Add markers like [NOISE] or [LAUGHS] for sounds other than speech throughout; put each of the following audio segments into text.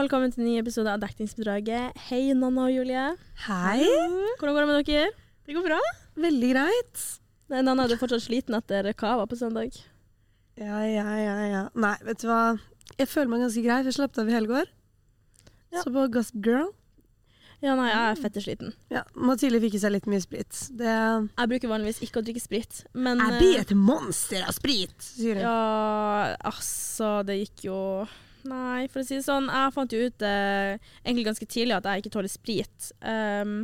Og velkommen til en ny episode av Dekningsbedraget. Hei, Nanna og Julie. Hei. Hvordan går det med dere? Det går bra. Veldig greit. Nei, Nanna, er du fortsatt sliten etter kava på søndag? Ja, ja, ja, ja. Nei, vet du hva. Jeg føler meg ganske grei, for jeg slapp av i helgård. Ja. Så på Gossip Girl. Ja, nei, jeg er fette sliten. Ja, Mathilde fikk i seg litt mye sprit. Det Jeg bruker vanligvis ikke å drikke sprit, men Jeg blir et monster av sprit, sier hun. Ja, altså, det gikk jo Nei, for å si det sånn. Jeg fant jo ut eh, egentlig ganske tidlig at jeg ikke tåler sprit. Um,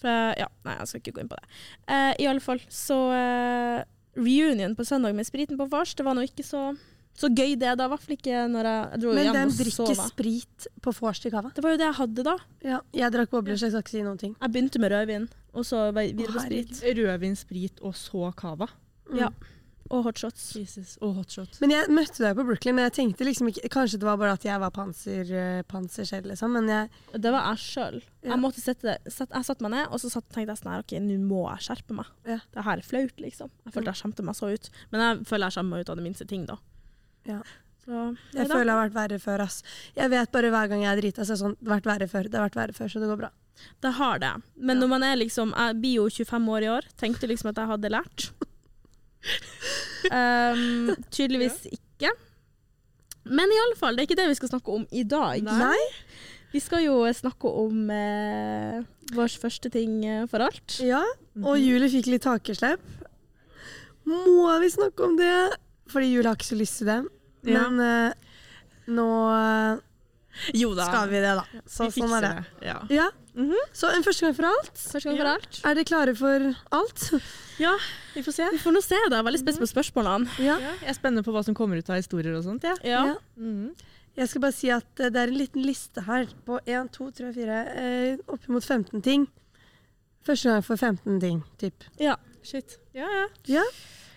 for Ja, nei, jeg skal ikke gå inn på det. Uh, I alle fall, så uh, Reunion på søndag med spriten på vors, det var nå ikke så, så gøy det, da. I hvert fall ikke når jeg, dro Men hjem hvem og drikker sprit på vors til kava? Det var jo det jeg hadde da. Ja, jeg drakk bobler, så jeg skal ikke si noen ting. Jeg begynte med rødvin, og så videre på sprit. Rødvin, sprit og så kava? Mm. Ja. Og hotshots. Jesus. Og hotshots. Men jeg møtte deg på Brooklyn, men jeg tenkte liksom ikke Kanskje det var bare at jeg var panser, eh, panser selv, liksom. Men jeg Det var jeg sjøl. Ja. Jeg måtte sette, sett, jeg satte meg ned, og så satt, tenkte jeg sånn her, OK, nå må jeg skjerpe meg. Ja. Det her er flaut, liksom. Jeg følte jeg skjemte meg så ut. Men jeg føler jeg skjemmer meg ut av det minste ting, da. Ja. Så, Jeg føler det har vært verre før, ass. Jeg vet bare hver gang jeg er drita, så er det sånn Det har vært verre før, det har vært verre før, så det går bra. Det har det. Men Ja. når man er liksom Jeg blir jo 25 år i år. Tenkte liksom at jeg hadde lært. [LAUGHS] um, [LAUGHS] tydeligvis ikke. Men i alle fall, det er ikke det vi skal snakke om i dag. Nei. Vi skal jo snakke om eh, vår første ting eh, for alt. Ja, Mhm. og Julie fikk litt hakeslepp. Må vi snakke om det? Fordi Julie har ikke så lyst til det. Ja. Men eh, nå eh, Jo da. skal vi det, da. Så, vi sånn er det. det. Ja. Ja. Mhm. Så en første gang for alt. Første gang for Ja. alt. Er dere klare for alt? [LAUGHS] Ja, Vi får se. Vi får nå se, da. Er veldig spent på spørsmålene. Ja. Ja, jeg er spennende på hva som kommer ut av historier og sånt. Ja. Ja. Ja. Mhm. Jeg skal bare si at eh, det er en liten liste her på 1, 2, 3, 4 eh, Oppimot 15 ting. Første gang for 15 ting, typ. ja. Shit. Ja, ja. Ja.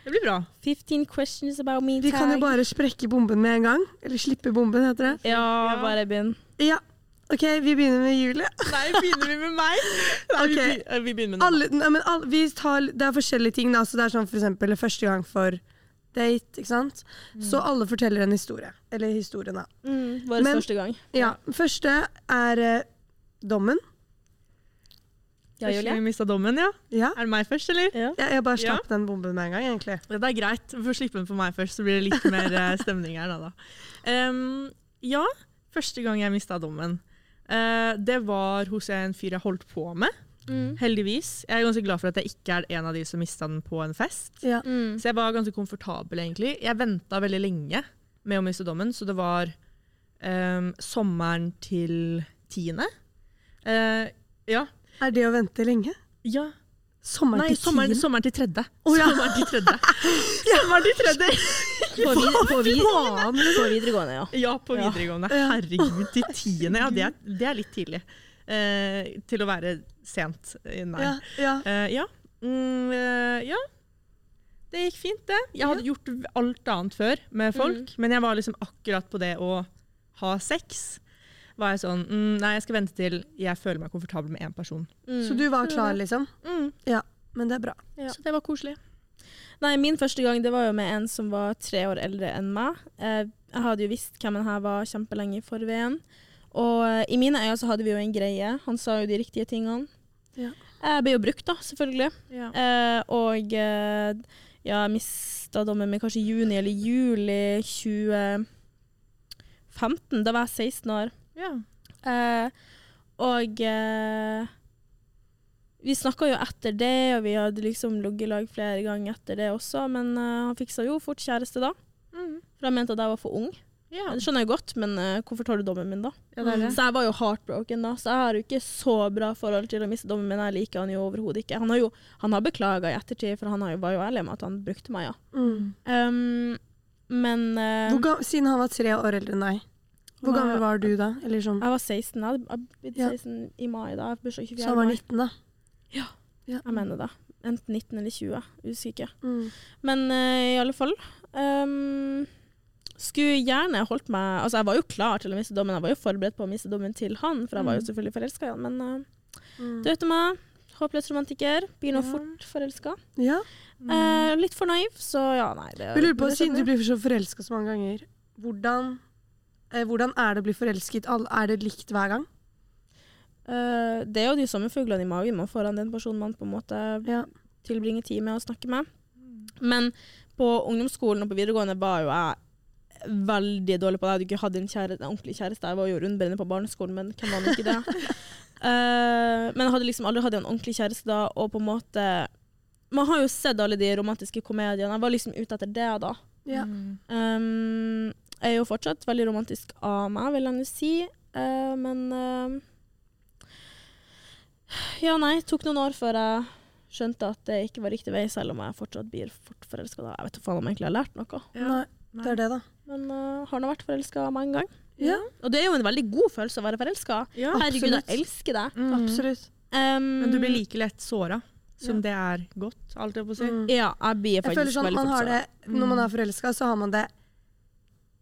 Det blir bra. 15 questions about me. Vi kan jo bare sprekke bomben med en gang. Eller slippe bomben, heter det. Ja, Ja. bare begynn. Ja. OK, vi begynner med Julie. Nei, begynner vi med meg? [LAUGHS] Nei, vi, Ok. be- eh, vi begynner med alle, nei, men alle, vi tar, det er forskjellige ting. Da, så det er sånn for eksempel første gang for date. ikke sant? Så alle forteller en historie. Eller historien, da. Mm, vår Men- første gang. Ja, Første er eh, dommen. Ja, Julie? vi mista dommen, ja. Ja. Er det meg først, eller? Ja. Jeg, jeg bare Ja. slapp den bomben med en gang, egentlig. Ja, det er greit. Vi får slippe den på meg først, så blir det litt mer eh, stemning her. Da, da. Um, ja, første gang jeg mista dommen. Eh, det var hos en fyr jeg holdt på med, Mm. heldigvis. Jeg er ganske glad for at jeg ikke er en av de som mista den på en fest. Ja. Mm. Så jeg var ganske komfortabel, egentlig. Jeg venta veldig lenge med å miste dommen, så det var um, sommeren til tiende. Uh, ja. Er det å vente lenge? ja. Sommeren Nei, til sommeren, tiende? sommeren til tredje. Oh, ja. Sommeren til tredje. [LAUGHS] sommeren til tredje! På, vid på, vid på videregående, ja. Ja, på videregående. Ja. Herregud, til [LAUGHS] tiende. Ja, det er, det er litt tidlig. Eh, til å være sent. Nei. Ja, ja. Eh, ja. Mm, eh, ja. Det gikk fint, det. Jeg hadde gjort alt annet før med folk, men jeg var liksom akkurat på det å ha sex. Var jeg sånn mm, Nei, jeg skal vente til jeg føler meg komfortabel med én person. Mm. Så du var klar, liksom? Mm. Men det er bra. Ja. Så det var koselig. Nei, min første gang det var jo med en som var tre år eldre enn meg. Eh, jeg hadde jo visst hvem han her var kjempelenge i forveien. Og eh, i mine øyne så hadde vi jo en greie. Han sa jo de riktige tingene. Ja. Jeg ble jo brukt, da, selvfølgelig. Ja. Eh, og ja, jeg mista dommen min kanskje i juni eller juli 2015. Da var jeg 16 år. Ja. Eh, og eh, vi snakka jo etter det, og vi hadde liksom ligget i lag flere ganger etter det også, men eh, han fiksa jo fort kjæreste da. Mm. For han mente at jeg var for ung. ja. Det skjønner jeg godt, men eh, hvorfor tar du dommen min da? ja, det det. Så jeg var jo heartbroken da, så jeg har jo ikke så bra forhold til å miste dommen min. Jeg liker han jo overhodet ikke. Han har jo han har beklaga i ettertid, for han har jo, var jo ærlig med at han brukte meg, ja. Mm. Um, men uh, Hvor ga siden han var tre år eldre enn deg, hvor gammel var du da? Eller sånn, jeg var 16. Jeg hadde jeg hadde blitt Ja. i mai da. Jeg har bursdag 24. så han var 19, da? Ja. Ja. Jeg mener det. Enten 19 eller 20. Usikker. Mm. Men uh, i alle fall um, Skulle gjerne holdt meg Altså, jeg var jo klar til å miste dommen. Jeg var jo forberedt på å miste dommen til han, for jeg var jo Mm. selvfølgelig forelska i han. Men uh, Mm. du vet meg, håpløs romantiker. Begynner Ja. fort forelska. Ja. Eh, litt for naiv, så ja, nei. Det, Jeg lurer på, Siden du blir så forelska så mange ganger, hvordan hvordan er det å bli forelsket? Er det likt hver gang? Uh, det er jo de sommerfuglene i magen man får av den personen man på en måte Ja. tilbringer tid med og snakker med. Men på ungdomsskolen og på videregående var jo jeg veldig dårlig på det. Jeg hadde ikke hatt en, kjære, en ordentlig kjæreste. Jeg var jo rundbrenner på barneskolen, men hvem var nå ikke det? uh, [LAUGHS] men jeg hadde liksom aldri hatt en ordentlig kjæreste da, og på en måte Man har jo sett alle de romantiske komediene. Jeg var liksom ute etter det da. Ja. Mm. Um, er jo fortsatt veldig romantisk av meg, vil jeg nå si. Uh, men uh, Ja, nei. Tok noen år før jeg skjønte at det ikke var riktig vei, selv om jeg fortsatt blir fort forelska. Jeg vet ikke faen om jeg egentlig har lært noe. Nei, det er det, da. Men uh, har nå vært forelska mange ganger. Ja, Og det er jo en veldig god følelse å være forelska. Ja. Herregud, jeg elsker deg. Mm. absolutt. Um, Men du blir like lett såra som Ja. det er godt, alt jeg på å si. Mm. Ja, jeg blir Jeg faktisk føler sånn, veldig man har det, Når man Mm. er forelska, så har man det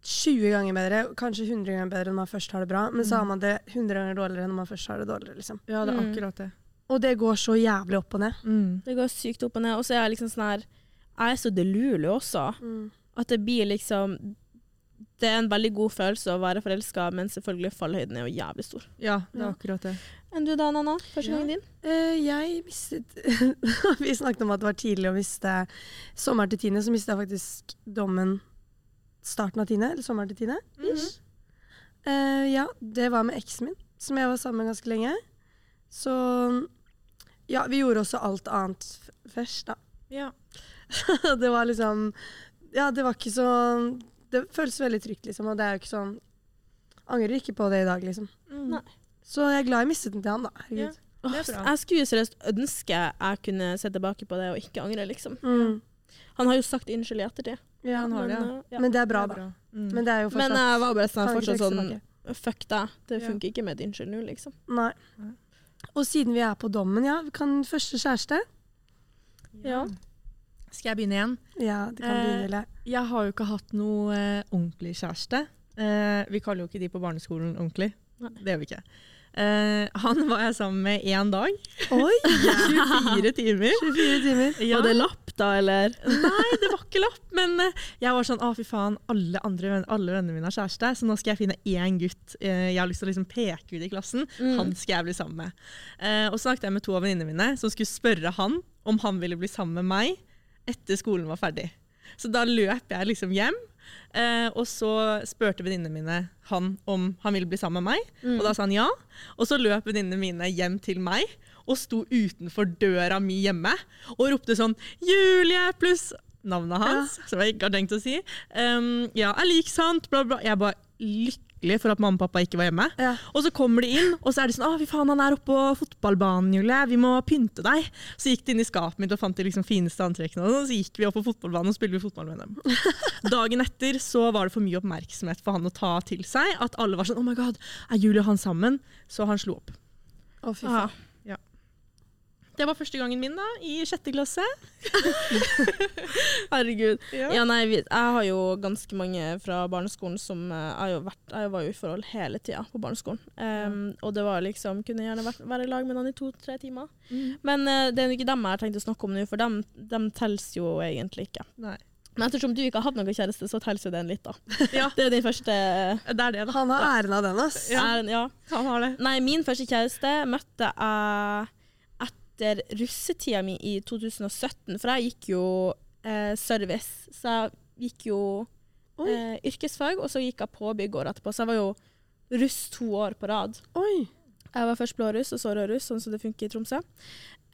20 ganger bedre, kanskje 100 ganger bedre når man først har det bra, men så Mm. har man det 100 ganger dårligere når man først har det dårligere. Liksom. Ja, det er Mm. akkurat det. Og det går så jævlig opp og ned. Mm. Det går sykt opp og ned. Og så er jeg liksom sånn her Jeg er så delulu også. At det blir liksom Det er en veldig god følelse å være forelska, men selvfølgelig fallhøyden er jo jævlig stor. Ja, det er Ja. akkurat det. Enn du da, Nanna? Første Ja. gangen din? Uh, jeg mistet [LAUGHS] Vi snakket om at det var tidlig å miste sommeren til tiende, så mistet jeg faktisk dommen starten av tiende, eller sommeren til tiende. Mm -hmm. uh, ja, det var med eksen min, som jeg var sammen med ganske lenge. Så ja, vi gjorde også alt annet f- først, da. Ja. [LAUGHS] det var liksom Ja, det var ikke så Det føles veldig trygt, liksom, og det er jo ikke sånn Angrer ikke på det i dag, liksom. Mm. Nei. Så jeg er glad jeg mistet den til han, da. Ja. Herregud. Åh, Det er bra. jeg skulle seriøst ønske jeg kunne se tilbake på det og ikke angre, liksom. Mm. Han har jo sagt unnskyld i ettertid. Ja, han har det, men, uh, ja. Men det er bra, Det da. er bra. Mm. Men det er jo Men fortsatt jeg var bare sånn, fortsatt sånn. Fuck deg. Det Ja. funker ikke med et unnskyld nå, liksom. Nei. Og siden vi er på dommen, ja, kan første kjæreste? Ja. Skal jeg begynne igjen? Ja, det kan Eh, eller? Lille. Jeg har jo ikke hatt noe eh, ordentlig kjæreste. Eh, vi kaller jo ikke de på barneskolen ordentlig. Nei. Det gjør vi ikke. Eh, han var jeg sammen med én dag. Oi! [LAUGHS] 24 timer. 24 timer. Ja. Var det lapp, da, eller? Nei, det var ikke lapp. Men eh, jeg var sånn å fy faen, alle, andre, alle vennene mine har kjæreste, så nå skal jeg finne én gutt eh, jeg har lyst til å liksom peke ut i klassen. Mm. Han skal jeg bli sammen med. Og så snakket jeg med to av venninnene mine som skulle spørre han om han ville bli sammen med meg etter skolen var ferdig. Så da løp jeg liksom hjem, eh, og så spurte venninnene mine han om han ville bli sammen med meg. Mm. Og da sa han ja. Og så løp venninnene mine hjem til meg og sto utenfor døra mi hjemme og ropte sånn 'Julie!' pluss navnet hans, som jeg ikke har tenkt å si. Um, ja, er lik sant, bla, bla. Jeg bare bare lykkelig for at mamma og pappa ikke var hjemme. Ja. Og så kommer de inn, og så er de sånn 'Å, fy faen, han er oppe på fotballbanen, Julie. Vi må pynte deg.' Så gikk de inn i skapet mitt og fant de liksom fineste antrekkene, og så gikk vi opp på fotballbanen og spilte fotball med dem. [LAUGHS] Dagen etter så var det for mye oppmerksomhet for han å ta til seg. At alle var sånn 'Oh my god, er Julie og han sammen?' Så han slo opp. Å, fy faen. Det var første gangen min da, i sjette klasse. [LAUGHS] Herregud. Ja. Ja, nei, jeg har jo ganske mange fra barneskolen som eh, Jeg, vært, jeg var jo i forhold hele tida på barneskolen. Um, Og det var liksom Kunne gjerne vært, være i lag med noen i to-tre timer. Men uh, det er jo ikke dem jeg har tenkt å snakke om nå, for dem, dem telles jo egentlig ikke. Nei. Men ettersom du ikke har hatt noen kjæreste, så teller jo den litt, da. [LAUGHS] Ja, Det er jo din første det er det, da. Han har æren av den, ass. Ja. Æren, ja. Han har det. Nei, min første kjæreste møtte jeg etter russetida mi i 2017, for jeg gikk jo eh, service. Så jeg gikk jo eh, yrkesfag, og så gikk jeg påbygg året etterpå. Så jeg var jo russ to år på rad. Oi. Jeg var først blåruss, og så rødruss, sånn som det funker i Tromsø.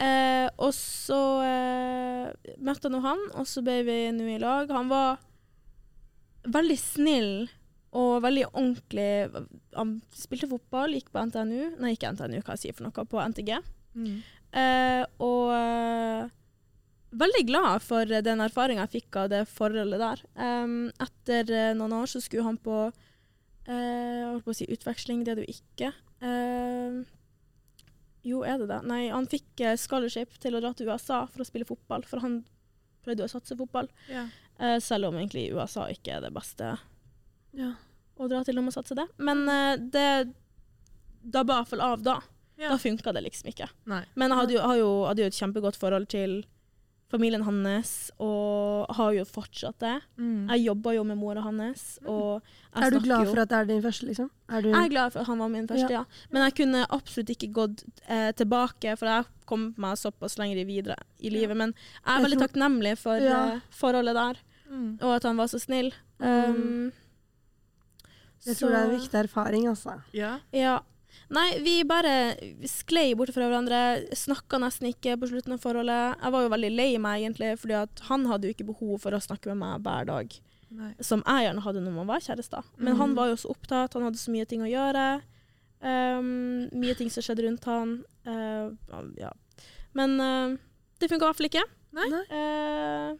Eh, og så eh, møtte jeg nå han, og så ble vi nå i lag. Han var veldig snill og veldig ordentlig. Han spilte fotball, gikk på NTNU Nei, ikke NTNU, hva jeg sier for noe, på NTG. Mm. Eh, og eh, veldig glad for den erfaringa jeg fikk av det forholdet der. Em, etter eh, noen år så skulle han på eh, jeg holdt på å si utveksling, det er det jo ikke. Jo, er det det? Nei, han fikk scholarship til å dra til USA for å spille fotball, for han prøvde å satse fotball. Ja. Eh, selv om egentlig USA ikke er det beste Ja. å dra til om å satse det. Men det dabba iallfall av da. Ja. Da funka det liksom ikke. Nei. Men jeg hadde jo, hadde, jo, hadde jo et kjempegodt forhold til familien hans, og har jo fortsatt det. Mm. Jeg jobba jo med mora hans, og jeg Er du glad for at det er din første, liksom? Er du, Jeg er glad for at han var min første, ja. Men jeg kunne absolutt ikke gått eh, tilbake, for jeg kom meg såpass lenger videre i livet. Men jeg er Jeg veldig tror- takknemlig for Ja. eh, forholdet der, Mm. og at han var så snill. Um, jeg tror det er en viktig erfaring, altså. Ja. Nei, vi bare sklei bort fra hverandre. Snakka nesten ikke på slutten av forholdet. Jeg var jo veldig lei meg, egentlig, fordi han hadde jo ikke behov for å snakke med meg hver dag. Nei. Som jeg gjerne hadde når man var kjærester. Men han Mhm. var jo så opptatt, han hadde så mye ting å gjøre. Um, mye ting som skjedde rundt han. Uh, ja. Men uh, det funka i hvert fall ikke. Nei. Uh,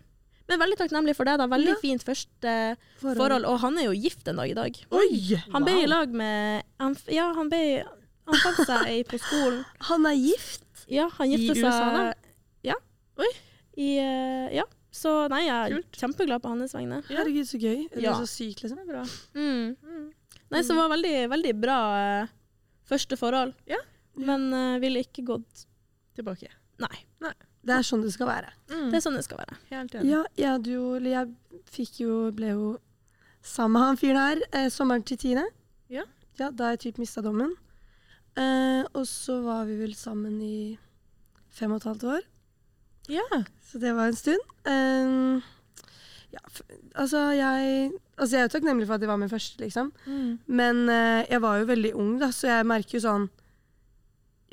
men veldig takknemlig for det. da. Veldig Ja. fint første forhold. Og han er jo gift en dag i dag. Oi! Han ble i lag med han, Ja, han ble Han fant seg ei på skolen. [LAUGHS] Han er gift! Ja, han I gifta seg USA, da? Ja. Oi. I, eh, ja. Så nei, jeg er Kult. kjempeglad på hans vegne. Ja. Herregud, så gøy. Er Ja. så sykt, liksom. Det er bra. Mm. Mm. Nei, så det var veldig, veldig bra uh, første forhold. Ja. Men uh, ville ikke gått Tilbake. Nei. Nei. Det er sånn det skal være. Mm. Det er sånn det skal være. Helt enig. Ja, jeg hadde jo Eller jeg fikk jo Ble jo sammen med han fyren her eh, sommeren til tiende. Ja. ja. Da jeg typ mista dommen. Eh, og så var vi vel sammen i fem og et halvt år. Ja. Så det var en stund. Eh, ja, f altså jeg Altså jeg er takknemlig for at det var min første, liksom. Mm. Men eh, jeg var jo veldig ung, da, så jeg merker jo sånn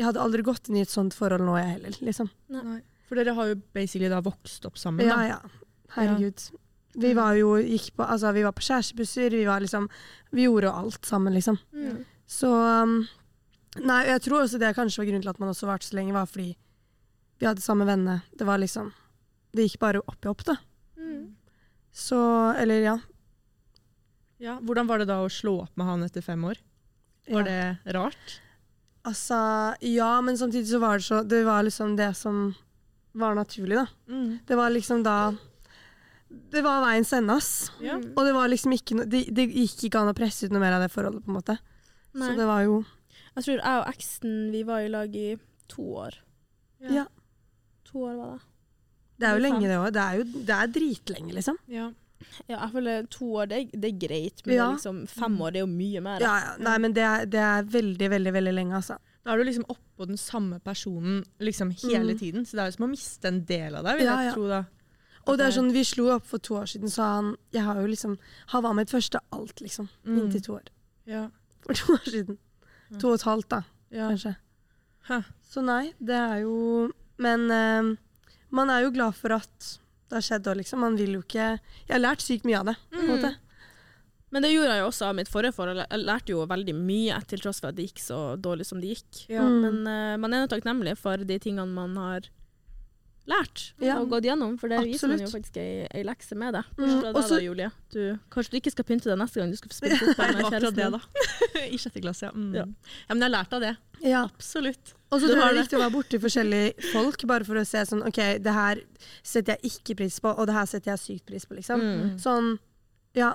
Jeg hadde aldri gått inn i et sånt forhold nå, jeg heller. liksom. Nei. For dere har jo basically da vokst opp sammen, Ja, da. ja. Herregud. Vi var jo gikk på, altså, vi var på kjærestebusser, vi var liksom Vi gjorde jo alt sammen, liksom. Mm. Så um, Nei, jeg tror også det kanskje var grunnen til at man også varte så lenge, var fordi vi hadde samme venner. Det var liksom Det gikk bare opp i opp, da. Mm. Så Eller, ja. Ja. Hvordan var det da å slå opp med han etter fem år? Var ja. det rart? Altså, ja, men samtidig så var det så Det var liksom det som var naturlig, da. Mm. Det var liksom da Det var veiens ende, ass. Ja. Og det var liksom ikke no, det, det gikk ikke an å presse ut noe mer av det forholdet, på en måte. Nei. Så det var jo Jeg tror jeg og eksen vi var i lag i to år. Ja. To år var det. Det er jo lenge, det òg. Det er jo det er dritlenge, liksom. Ja. Ja, jeg føler to år, det, det er greit, men liksom fem år, det er jo mye mer. Ja, ja. Nei, men det er, det er veldig, veldig veldig lenge, altså. Da er du liksom oppå den samme personen liksom hele Mm. tiden, så det er jo som å miste en del av deg, vil Ja, jeg ja. tro da. Og det er sånn, Vi slo opp for to år siden, så han jeg har jo liksom, han var mitt første alt, liksom. Mm. Inntil to år. Ja. For to år siden. To og et halvt, da, Ja. kanskje. Hæ. Så nei, det er jo Men uh, man er jo glad for at det har skjedd òg, liksom. Man vil jo ikke Jeg har lært sykt mye av det, på en Mm. måte. Men det gjorde jeg jo også av mitt forrige forhold. Jeg lærte jo veldig mye, til tross for at det gikk så dårlig som det gikk. Ja. Mm. Men uh, man er jo takknemlig for de tingene man har lært Ja. og gått gjennom, for det viser man jo faktisk ei, ei lekse med det. Mm, fra også- da, Julie. Du, kanskje du ikke skal pynte deg neste gang du skal spille [LAUGHS] fotball med kjæresten det. [LAUGHS] I sjette klasse, ja. Mm. Ja. ja. Men jeg har lært av det. Ja. Absolutt. Og så tror jeg det er viktig å være borti forskjellige folk, bare for å se sånn OK, det her setter jeg ikke pris på, og det her setter jeg sykt pris på, liksom. Mm. Sånn, ja.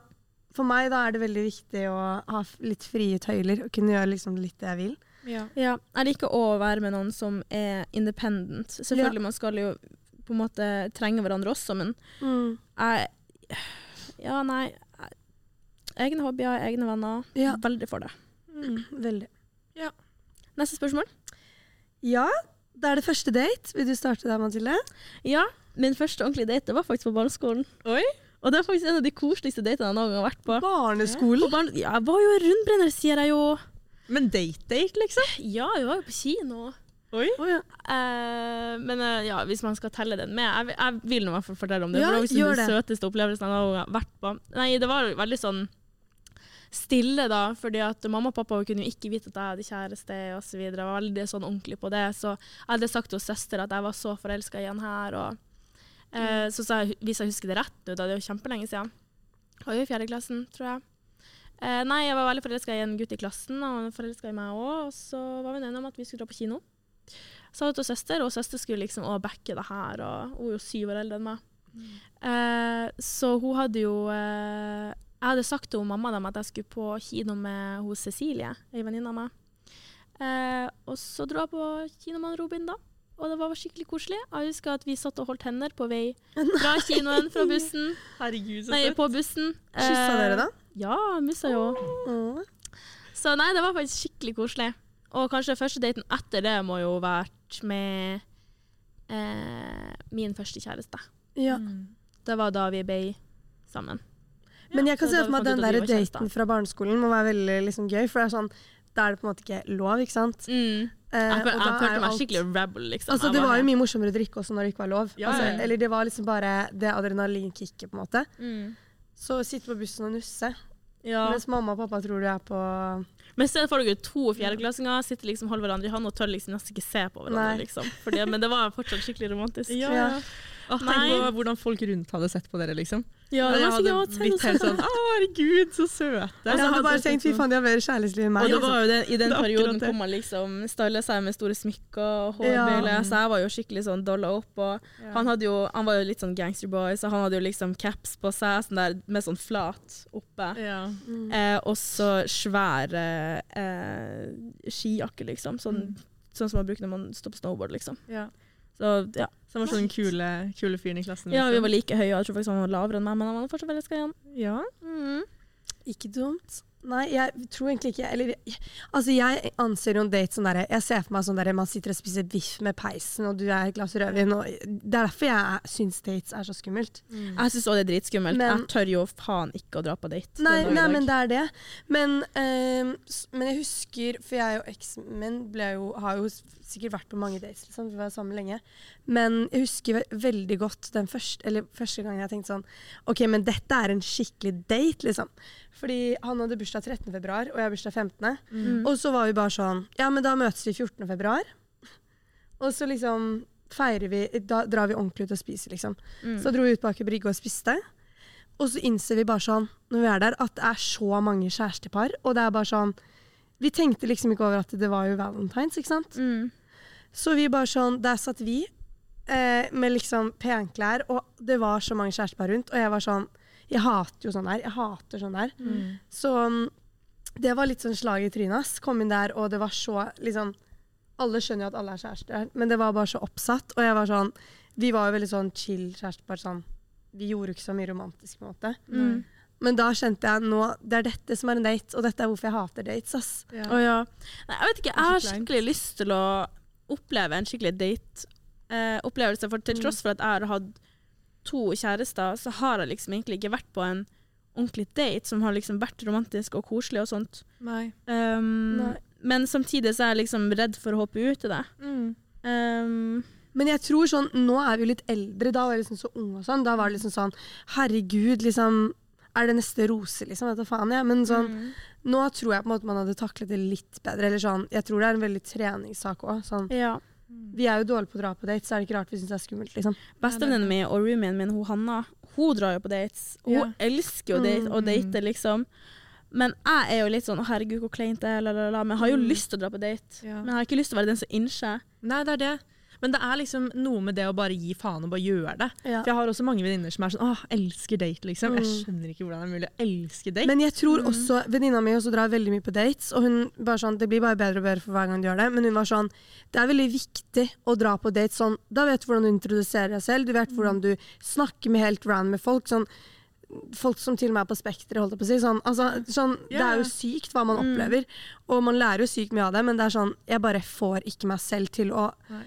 For meg da er det veldig viktig å ha litt frie tøyler og kunne gjøre liksom litt det jeg vil. Ja. Ja, jeg liker å være med noen som er independent. Selvfølgelig, man skal jo på en måte trenge hverandre også, men Mm. jeg Ja, nei. jeg- Egne hobbyer, egne venner. Ja. Veldig for det. Mm. Veldig. Neste spørsmål. Ja, da er det første date. Vil du starte der, Mathilde? Ja, min første ordentlige date det var faktisk på barneskolen. Oi. Og det er faktisk en av de koseligste datene jeg noen gang har vært på. Barneskolen. På barne ja, jeg var jo rundbrenner, sier jeg jo. Men date-date, liksom? Ja, vi var jo på kino. Oi. Oh, ja. Eh, men eh, ja, hvis man skal telle den med Jeg, jeg vil nå i hvert fall fortelle om det. Ja, for det var liksom den søteste opplevelsen jeg har vært på. Nei, det var veldig sånn stille, da, fordi at mamma og pappa kunne jo ikke vite at jeg hadde kjæreste osv. Jeg var veldig sånn ordentlig på det. Så jeg hadde sagt til søster at jeg var så forelska i han her. Og, eh, så jeg, hvis jeg husker det rett da det er jo kjempelenge siden, Jeg var jo i fjerde klassen, tror jeg. Eh, nei, jeg var veldig forelska i en gutt i klassen, og han forelska i meg òg. Og så var vi enige om at vi skulle dra på kino. Sa det til søster, og søster skulle liksom også backe det her, og hun er jo syv år eldre enn meg. Eh, så hun hadde jo eh, Jeg hadde sagt til mamma dem at jeg skulle på kino med hos Cecilie, ei venninne av meg. Eh, og så dro jeg på kino med Robin, da. Og det var skikkelig koselig. Jeg husker at vi satt og holdt hender på vei [LAUGHS] fra kinoen, fra bussen. Herregud, så Nei, på bussen. Kyssa Eh, dere da? Ja, mussa jo. Oh. Så nei, det var faktisk skikkelig koselig. Og kanskje første daten etter det må jo vært med eh, min første kjæreste. Ja. Mm. Det var da vi ble sammen. Men jeg kan se for meg at den der daten fra barneskolen må være veldig liksom, gøy, for det er sånn da er det på en måte ikke lov, ikke sant? Mm. Eh, Jeg, føl- og da jeg følte meg alt- skikkelig rebel, liksom. Altså, det var jo mye morsommere å drikke også når det ikke var lov. Ja, altså, ja. Eller det var liksom bare det adrenalinkicket, på en måte. mm. Så sitte på bussen og nusse, ja. mens mamma og pappa tror du er på Men se får dere to fjerdeklassinger, sitter liksom holder hverandre i hånd og tør liksom nesten ikke se på hverandre. Nei. liksom. Fordi, men det var fortsatt skikkelig romantisk. Ja, Ja. ja. Åh, tenk på hvordan folk rundt hadde sett på dere, liksom. Ja, det jeg hadde blitt helt sånn Å, herregud, så søte. Jeg hadde bare tenkt fy faen, de har bedre kjærlighetsliv enn meg. Og det liksom. var jo det, i den Det er perioden kom man liksom styla seg med store smykker og Ja. så jeg var jo skikkelig sånn dolla opp. Og han, hadde jo, han var jo litt sånn gangsterboy, så han hadde jo liksom caps på seg sånn der, med sånn flat oppe. ja. Mm. Eh, og så svære eh, skijakker, liksom. Sånn, Mm. sånn som man bruker når man står på snowboard, liksom. ja. Så ja. Så han var sånn kule, kule fyren i klassen. ja, vi liksom. var like høye, og jeg tror faktisk han var lavere enn meg, men han var fortsatt veldig skøyen. Ja. Mm. Ikke dumt. Nei, jeg tror egentlig ikke Eller altså, jeg anser jo en date sånn derre Jeg ser for meg sånn derre man sitter og spiser biff med peisen, og du er et glass rødvin, og Det er derfor jeg syns dates er så skummelt. Jeg syns òg det er dritskummelt. Men- jeg tør jo faen ikke å dra på date. Nei, nei men det er det. Men, øh, men jeg husker For jeg og eksen min ble jo, har jo sikkert vært på mange dates, liksom. Vi var sammen lenge. Men jeg husker veldig godt den første, eller første gangen jeg tenkte sånn OK, men dette er en skikkelig date, liksom. Fordi han hadde bursdag 13. februar, og jeg har bursdag 15. Mm. Og så var vi bare sånn Ja, men da møtes vi 14. februar. Og så liksom feirer vi Da drar vi ordentlig ut og spiser, liksom. Mm. Så dro vi ut på Aker Brygge og spiste. Og så innser vi bare sånn, når vi er der, at det er så mange kjærestepar. Og det er bare sånn Vi tenkte liksom ikke over at det var jo valentines, ikke sant. Mm. Så vi bare sånn Der satt vi eh, med liksom penklær, og det var så mange kjærestepar rundt. Og jeg var sånn Jeg hater jo sånn der. Jeg hater sånn der. Mm. Så mm, det var litt sånn slag i trynet. ass. Kom inn der, og det var så liksom Alle skjønner jo at alle er kjærester, men det var bare så oppsatt. Og jeg var sånn Vi var jo veldig sånn chill kjærestepar. Sånn. Vi gjorde ikke så mye romantisk, på en måte. Mm. Men da kjente jeg nå Det er dette som er en date, og dette er hvorfor jeg hater dates. ass. Ja. Oh, ja. Nei, jeg vet ikke, jeg har er skikkelig lyst til å oppleve en skikkelig date-opplevelse. for til Mm. tross for at jeg har hatt to kjærester, så har jeg liksom egentlig ikke vært på en ordentlig date som har liksom vært romantisk og koselig og sånt. Nei. Um, Nei. Men samtidig så er jeg liksom redd for å hoppe ut i det. Mm. Um, Men jeg tror sånn, nå er vi jo litt eldre, da var jeg liksom så ung og sånn. Da var det liksom sånn Herregud, liksom Er det neste rose, liksom? Vet du faen, jeg. Men sånn, mm. nå tror jeg på en måte man hadde taklet det litt bedre. Eller sånn, jeg tror det er en veldig treningssak òg. Sånn. Ja. Vi er jo dårlige på å dra på dates, så er det ikke rart vi syns det er skummelt. liksom. Bestevenninnen min og roomien min, hun Hanna, hun drar jo på dates. Hun Ja. elsker jo date, å Mm. date, liksom. Men jeg er jo litt sånn 'Å, herregud, hvor kleint det er', la, la, la. men jeg har jo Mm. lyst til å dra på date. Ja. Men jeg har ikke lyst til å være den som innser. Nei, det er det. Men det er liksom noe med det å bare gi faen og bare gjøre det. Ja. For jeg har også mange venninner som er sånn åh, elsker date, liksom. Jeg Mm. skjønner ikke hvordan det er mulig å elske date. Men jeg tror også Venninna mi også drar veldig mye på dates, og hun bare sånn, det blir bare bedre og bedre for hver gang du gjør det. Men hun var sånn Det er veldig viktig å dra på dates sånn Da vet du hvordan du introduserer deg selv, du vet hvordan du snakker med helt random med folk. sånn Folk som til og med er på Spekteret, holdt jeg på å si. Sånn, altså, sånn, Det er jo sykt hva man Mm. opplever, og man lærer jo sykt mye av det, men det er sånn Jeg bare får ikke meg selv til å Nei.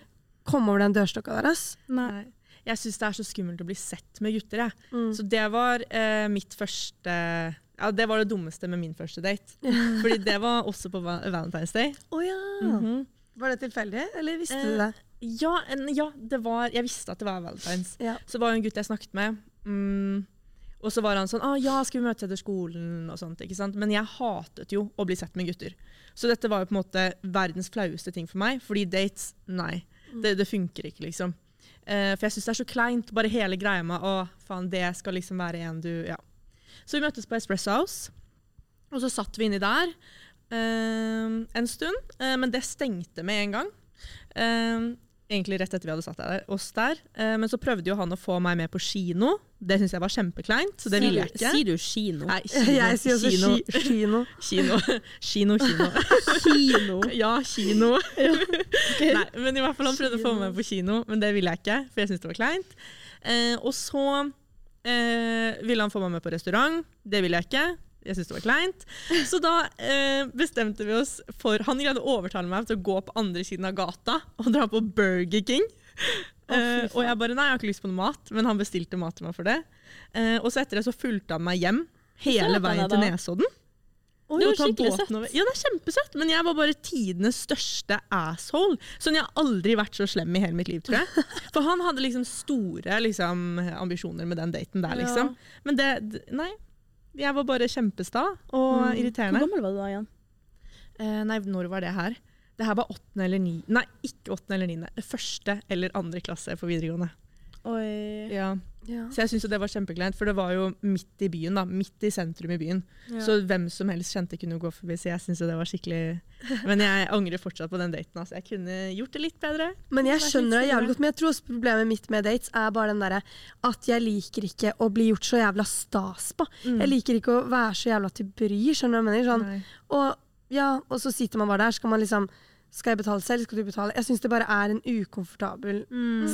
Komme over den dørstokka deres. Nei. Jeg syns det er så skummelt å bli sett med gutter. Jeg. Mm. Så det var eh, mitt første Ja, det var det dummeste med min første date. [LAUGHS] Fordi det var også på Valentine's Day. Oh, ja. Mhm. Var det tilfeldig, eller visste Eh, du det? ja, en, ja, det var Jeg visste at det var Valentine's. Ja. Så var det en gutt jeg snakket med. Mm, og så var han sånn ah, 'Ja, skal vi møtes etter skolen?' og sånt. ikke sant? Men jeg hatet jo å bli sett med gutter. Så dette var jo på en måte verdens flaueste ting for meg. Fordi dates, nei. Det, det funker ikke, liksom. Eh, for jeg syns det er så kleint, bare hele greia med å faen, det skal liksom være en du Ja. Så vi møttes på Espresso House, og så satt vi inni der eh, en stund. eh, men det stengte med en gang. Egentlig rett etter vi hadde satt der, oss der. Eh, men så prøvde jo han å få meg med på kino. Det syntes jeg var kjempekleint, så det ville jeg ikke. Sier du kino? Nei, [LAUGHS] kino. Jeg sier også kino. ki- [LAUGHS] kino. Kino, kino. kino. [LAUGHS] Kino. Ja, kino. Nei, men i hvert fall han prøvde å få meg med på kino, men det ville jeg ikke, for jeg syntes det var kleint. Eh, og så eh, ville han få meg med på restaurant. Det ville jeg ikke. Jeg syntes det var kleint. Så da eh, bestemte vi oss for Han greide å overtale meg til å gå på andre siden av gata og dra på Burger King. Eh, og jeg bare nei, jeg har ikke lyst på noe mat, men han bestilte mat til meg for det. Eh, og så etter det så fulgte han meg hjem hele veien til Nesodden. Nesodden. Det var skikkelig søtt. over- Ja, det er kjempesøtt, men jeg var bare tidenes største asshole. Sånn, Jeg har aldri vært så slem i hele mitt liv, tror jeg. [LAUGHS] For han hadde liksom store liksom, ambisjoner med den daten der, liksom. Men det Nei. Jeg var bare kjempesta og Mm. Hvor gammel var du da igjen? Eh, nei, når var det her? Det her var åttende eller ni Nei, ikke åttende eller niende. Første eller andre klasse på videregående. Oi. Ja. Ja. Så jeg syns det var kjempekleint, for det var jo midt i byen, da. Midt i sentrum i byen. Ja. Så hvem som helst kjente kunne gå forbi, så jeg syns det var skikkelig Men jeg angrer fortsatt på den daten. Altså. Jeg kunne gjort det litt bedre. Men jeg er skjønner det jævlig godt, men jeg tror også problemet mitt med dates er bare den derre at jeg liker ikke å bli gjort så jævla stas på. Jeg liker ikke å være så jævla til bry, skjønner du hva jeg mener? Sånn, og, ja, og så sitter man bare der, skal man liksom Skal jeg betale selv, skal du betale? Jeg syns det bare er en ukomfortabel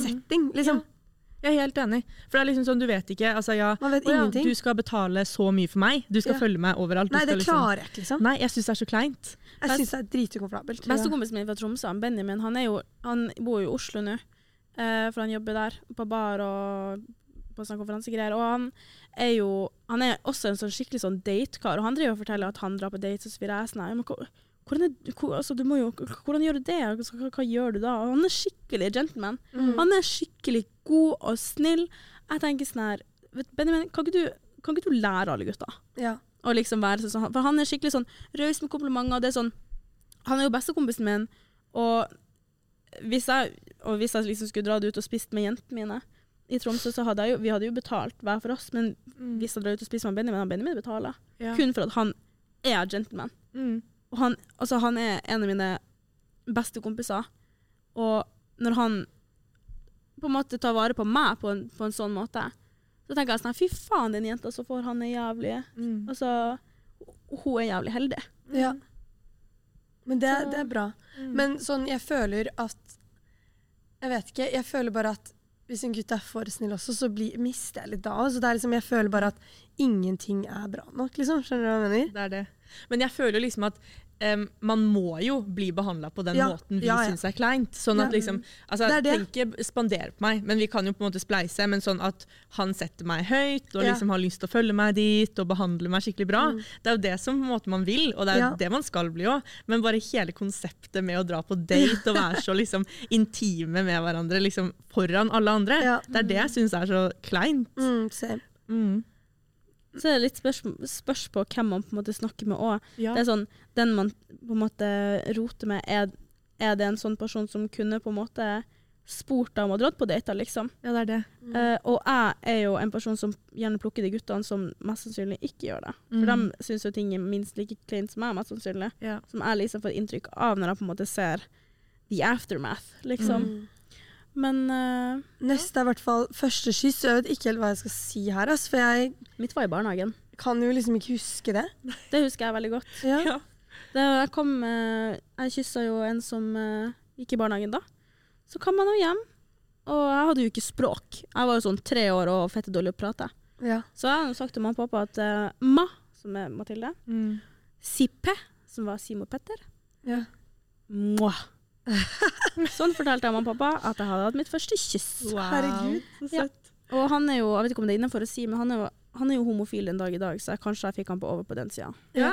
setting, liksom. Jeg er helt enig. For det er liksom sånn, du vet ikke altså, ja, Man vet ja. Du skal betale så mye for meg. Du skal Ja. følge meg overalt. Du Nei, det liksom- klarer jeg ikke, liksom. Nei, jeg syns det er så kleint. Jeg syns det er dritukomfortabelt. Bestekompisen min fra Tromsø, Benjamin, han, er jo, han bor jo i Oslo nå. Uh, for han jobber der, på bar og på sånne konferansegreier. Og han er jo Han er også en sånn skikkelig sånn datekar, og han driver og forteller at han drar på dates og så videre. Jeg sånn, men hvor- hvordan, er, hvor, altså, du må jo, hvordan gjør du det? Hva, Hva, hva gjør du da? Og han er skikkelig gentleman. Mm. Han er skikkelig god og snill. Jeg tenker sånn her Benjamin, kan ikke, du, kan ikke du lære alle gutta? Ja. Og liksom være sånn, for han er skikkelig sånn raus med komplimenter. og Det er sånn, han er jo bestekompisen min, og hvis jeg, og hvis jeg liksom skulle dratt ut og spist med jentene mine i Tromsø, så hadde jeg jo, vi hadde jo betalt hver for oss, men hvis jeg drar ut og spiser med Benjamin, hadde Benjamin betalt. Ja. Kun for at han er gentleman. Mm. Og han, altså han er en av mine beste kompiser. Og når han på en måte tar vare på meg på en, på en sånn måte, så tenker jeg sånn fy faen, den jenta som får han er jævlig Mm. Altså, hun er jævlig heldig. ja. Men det, det er bra. Mm. Men sånn, jeg føler at Jeg vet ikke. Jeg føler bare at hvis en gutt er for snill også, så blir, mister jeg litt da. Så det er liksom, jeg føler bare at ingenting er bra nok, liksom. Skjønner du hva jeg mener? Det er det. Men jeg føler jo liksom at em, man må jo bli behandla på den Ja, måten vi ja, ja. syns er kleint. Sånn at liksom altså, Det det. Tenk ikke spandere på meg, men vi kan jo på en måte spleise. Men sånn at han setter meg høyt og liksom har lyst til å følge meg dit og behandle meg skikkelig bra. Det er jo det som på en måte man vil, og det er jo det man skal bli òg. Men bare hele konseptet med å dra på date og være så liksom intime med hverandre liksom foran alle andre, det er det jeg syns er så kleint. Mm. Mm. Så er det litt spørs, spørs på hvem man på en måte snakker med òg. Ja. Det er sånn, den man på en måte roter med, er, er det en sånn person som kunne på en måte spurt deg om å dra på dater, liksom? ja, det er det. Uh, og jeg er jo en person som gjerne plukker de guttene som mest sannsynlig ikke gjør det. For Mm. de syns jo ting er minst like kleint som meg, mest sannsynlig. Ja. Som jeg liksom får inntrykk av når jeg på en måte ser the aftermath, liksom. Mm. Men uh, Neste er i hvert fall første kyss. og Jeg vet ikke helt hva jeg skal si her, Altså, for jeg mitt var i barnehagen. kan jo liksom ikke huske det. [LAUGHS] Det husker jeg veldig godt. Ja. [LAUGHS] Ja. Det, jeg kom, uh, jeg kyssa jo en som uh, gikk i barnehagen da. Så kom han jo hjem, og jeg hadde jo ikke språk. Jeg var jo sånn tre år og fette dårlig å prate. Ja. Så jeg hadde sagt til mamma og pappa at uh, Ma, som er Mathilde, Mm. Sippe, som var Simo Petter, Ja. Mwah. [LAUGHS] sånn fortalte jeg mamma og pappa at jeg hadde hatt mitt første kyss. Herregud, så Ja. søtt. Og han er jo, jeg vet ikke om det er innenfor å si, men han er jo, han er jo homofil en dag i dag, så jeg, kanskje jeg fikk han på over på den sida. Ja.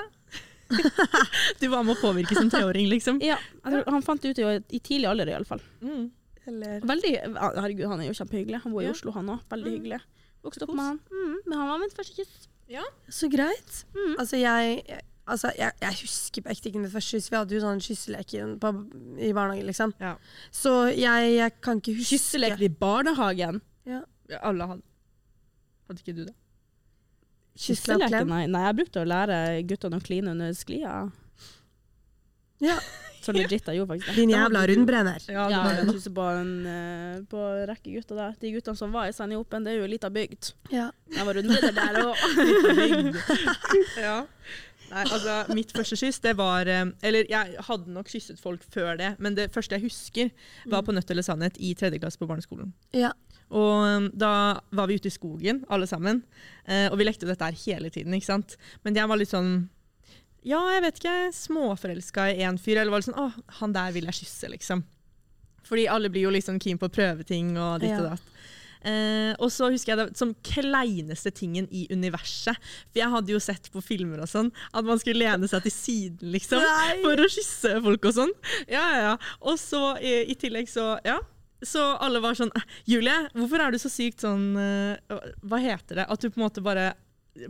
[LAUGHS] du var med å påvirke som treåring, liksom. Ja, tror, han fant det ut i, i tidlig alder i alle fall. Mm. Eller Veldig, herregud, han er jo kjempehyggelig. Han bor i Ja. Oslo, han òg. Veldig Mm. hyggelig. Vokste opp med han. Mm, men han var mitt første kyss. Ja. Så greit. Mm. Altså, jeg, jeg- altså, jeg, jeg husker på ekte ikke mitt første kyss. Vi hadde jo sånn kysselek i, på, i barnehagen, liksom. Ja. Så jeg, jeg kan ikke huske Kysseleker i barnehagen. Ja. Ja, Alle hadde Hadde ikke du det? Kysselaklem. Nei, nei, jeg brukte å lære guttene å kline under sklia. Ja. [LAUGHS] Så legit, jeg gjorde faktisk det. Din jævla rundbrenner. Ja, Ja, var jeg husker på en eh, på rekke gutter der. De guttene som var i Senjopen, det er jo en liten bygd. Ja. Jeg var rundbrenner der òg. [LAUGHS] [LAUGHS] ja. Nei, altså, mitt første kyss, det var eh, Eller jeg hadde nok kysset folk før det, men det første jeg husker, var på Nødt eller sannhet i tredje klasse på barneskolen. Ja. Og um, da var vi ute i skogen, alle sammen. Eh, og vi lekte dette her hele tiden, ikke sant. Men jeg var litt sånn Ja, jeg vet ikke, småforelska i en fyr. Eller var litt sånn Å, han der vil jeg kysse, liksom. Fordi alle blir jo liksom keen på å prøve ting og ditt og datt. Eh, og så husker jeg det som kleineste tingen i universet. For jeg hadde jo sett på filmer og sånn at man skulle lene seg til siden, liksom. Nei. For å kysse folk og sånn. Ja, ja. Og så i, i tillegg så Ja. Så alle var sånn «Eh, Julie, hvorfor er du så sykt sånn eh, Hva heter det? At du på en måte bare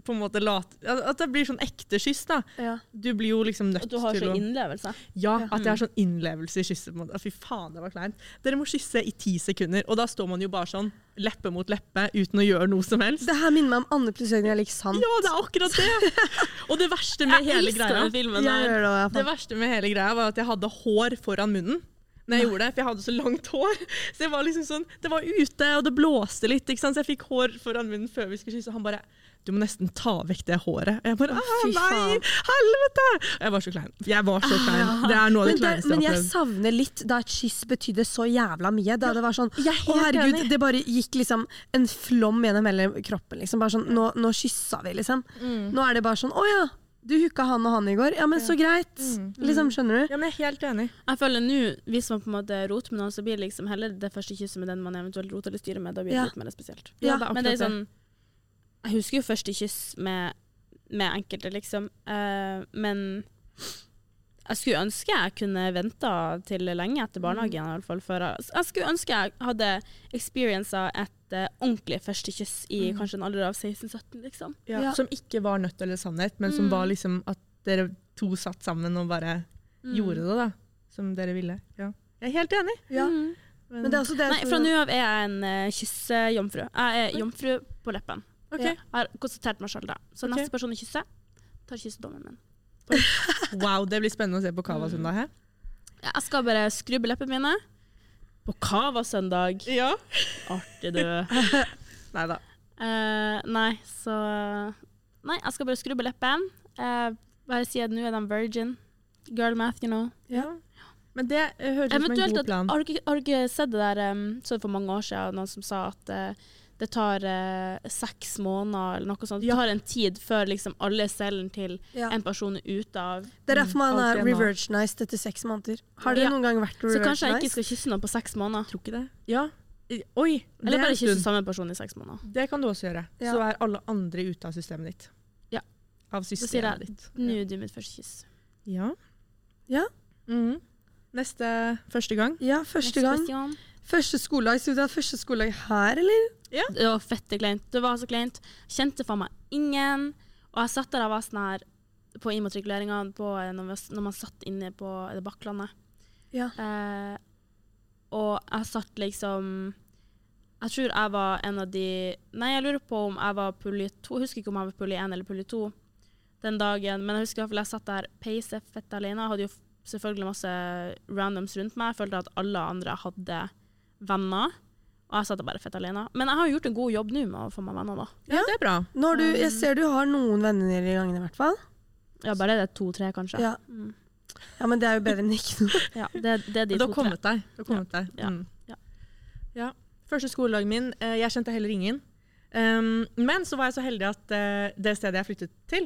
på en måte late At det blir sånn ekte kyss, da. Ja. Du blir jo liksom nødt til å At du har sånn å innlevelse. ja, at det er sånn innlevelse i kysset. på en måte. Fy faen, det var kleint. Dere må kysse i ti sekunder, og da står man jo bare sånn, leppe mot leppe, uten å gjøre noe som helst. Det her minner meg om Anne pluss Jørgen er lik sant. Ja, det er akkurat det! [LAUGHS] Og det verste med hele greia den filmen der. gjør det, også, Det verste med hele greia var at jeg hadde hår foran munnen. Når jeg gjorde det, For jeg hadde så langt hår. Så jeg var liksom sånn, Det var ute, og det blåste litt, ikke sant? så jeg fikk hår foran munnen før vi skulle kysse. Og han bare Du må nesten ta vekk det håret. Og jeg bare Å, «Ah, fy Nei, faen. helvete! Og jeg var så klein. Jeg var så klein. Det er noe av det Men, kleineste men jeg har jeg savner litt da et kyss betydde så jævla mye. Da det var sånn Å herregud, enig. det bare gikk liksom en flom gjennom hele kroppen. Liksom. Bare sånn, nå, nå kyssa vi, liksom. Mm. Nå er det bare sånn Å ja, du hooka han og han i går. Ja, men så greit. Mm. Liksom, skjønner du? Ja, men jeg er helt enig. Jeg føler nå, hvis man på en måte roter med noen, så blir det liksom heller det første kysset med den man eventuelt roter eller styrer med. Da blir det Ja. litt mer spesielt. Ja, det er Men det er sånn Jeg husker jo første kyss med, med enkelte, liksom. Uh, men jeg skulle ønske jeg kunne venta til lenge etter barnehagen. i hvert fall. For jeg, jeg skulle ønske jeg hadde experiensa et uh, ordentlig første kyss i Mm. kanskje en alder av 16-17, liksom. Ja. Ja. Som ikke var nødt eller sannhet, men som Mm. var liksom at dere to satt sammen og bare Mm. gjorde det, da. Som dere ville. Ja. Jeg er helt enig. Ja. Mm. Men det er også det Nei, fra nå av er jeg en uh, kyssejomfru. Jeg er jomfru på leppen. Ok. Ja. Jeg har konstatert meg sjøl da. Så okay. neste person å kysse, tar kyssedommen min. [LAUGHS] Wow, det blir spennende å se på Cava Mm. søndag her. Ja, Jeg skal bare skrubbe leppene mine. På Cava-søndag. Ja. Artig, du. [LAUGHS] Nei da. Uh, nei, så Nei, jeg skal bare skrubbe leppene. Uh, bare si at nå er de virgin. Girl math, you know. Ja. Men det eh, høres ut som en god god at, plan. har, du ikke, har du ikke sett det der um, så for mange år siden, noen som sa at eh, det tar eh, seks måneder eller noe sånt. Det tar en tid før liksom alle cellene til ja. en person er ute av Det er derfor man er revergenized etter seks måneder. Har det Ja. noen gang vært Så kanskje jeg ikke skal kysse noen på seks måneder. Tror ikke det. Ja. Oi, Eller er bare kysse samme person i seks måneder. Det kan du også gjøre. Ja. Så er alle andre ute av systemet ditt. Ja. Av sier systemet jeg, ditt. Nå er du mitt første kyss. Ja. Ja. Mhm. Neste første gang. Ja, første Next gang. Første skoledag. så vi ta første skoledag her, eller? Ja. Det var fette kleint. Det var så kleint. Kjente faen meg ingen. Og jeg satt der og var sånn her på immatrikuleringa når, når man satt inne på det Bakklandet. Ja. Eh, og jeg satt liksom Jeg tror jeg var en av de Nei, jeg lurer på om jeg var pulje to. Jeg husker ikke om jeg var pulje én eller pulje to den dagen, men jeg husker i hvert fall jeg satt der peise fett alene. Jeg hadde jo selvfølgelig masse randoms rundt meg. Jeg følte at alle andre hadde venner. Og jeg satt bare fett alene. Men jeg har gjort en god jobb nå med å få meg venner, da. Ja, det er bra. Du, jeg ser du har noen venner i gangen i hvert fall. Ja, bare det to-tre, kanskje. Ja. Mm. ja, men det er jo bedre enn ikke noe. ja det, det er de Du har to-tre. kommet deg. Du har kommet deg. Ja. Mm. Ja. Ja. Første skoledagen min, eh, jeg kjente heller ingen. Um, men så var jeg så heldig at eh, det stedet jeg flyttet til,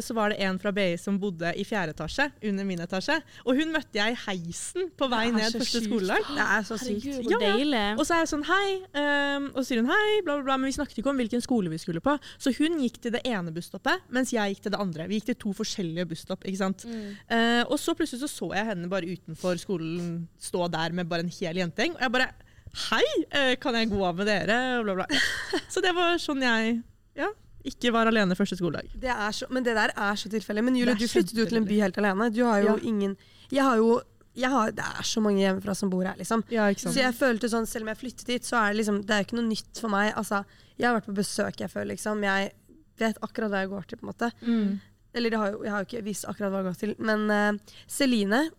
så var det en fra BI som bodde i fjerde etasje, under min etasje. Og hun møtte jeg i heisen på vei ned første sykt. skoledag. Det er så sykt. Herregud, Ja, ja. Og så er jeg sånn hei, um, og så sier hun hei, bla, bla, bla, men vi snakket ikke om hvilken skole vi skulle på. Så hun gikk til det ene busstoppet, mens jeg gikk til det andre. Vi gikk til to forskjellige busstopp. ikke sant? Mm. Eh, og så plutselig så, så jeg henne bare utenfor skolen stå der med bare en hel jentegjeng. Og jeg bare Hei, eh, kan jeg gå av med dere? Bla, bla. [LAUGHS] Så det var sånn jeg ja, ikke var alene første skoledag. Det er så, men det der er så tilfeldig. Men Julie, du flyttet jo til en by helt alene. Du har jo Ja. ingen Jeg har jo jeg har, Det er så mange hjemmefra som bor her, liksom. Ja, ikke sant? Så jeg følte sånn, Selv om jeg flyttet dit, så er det liksom Det er jo ikke noe nytt for meg. Altså, jeg har vært på besøk, jeg føler liksom. Jeg vet akkurat hva jeg går til, på en måte. Mm. Eller det har jo, jeg har jo ikke visst akkurat hva jeg går til. Men uh, Celine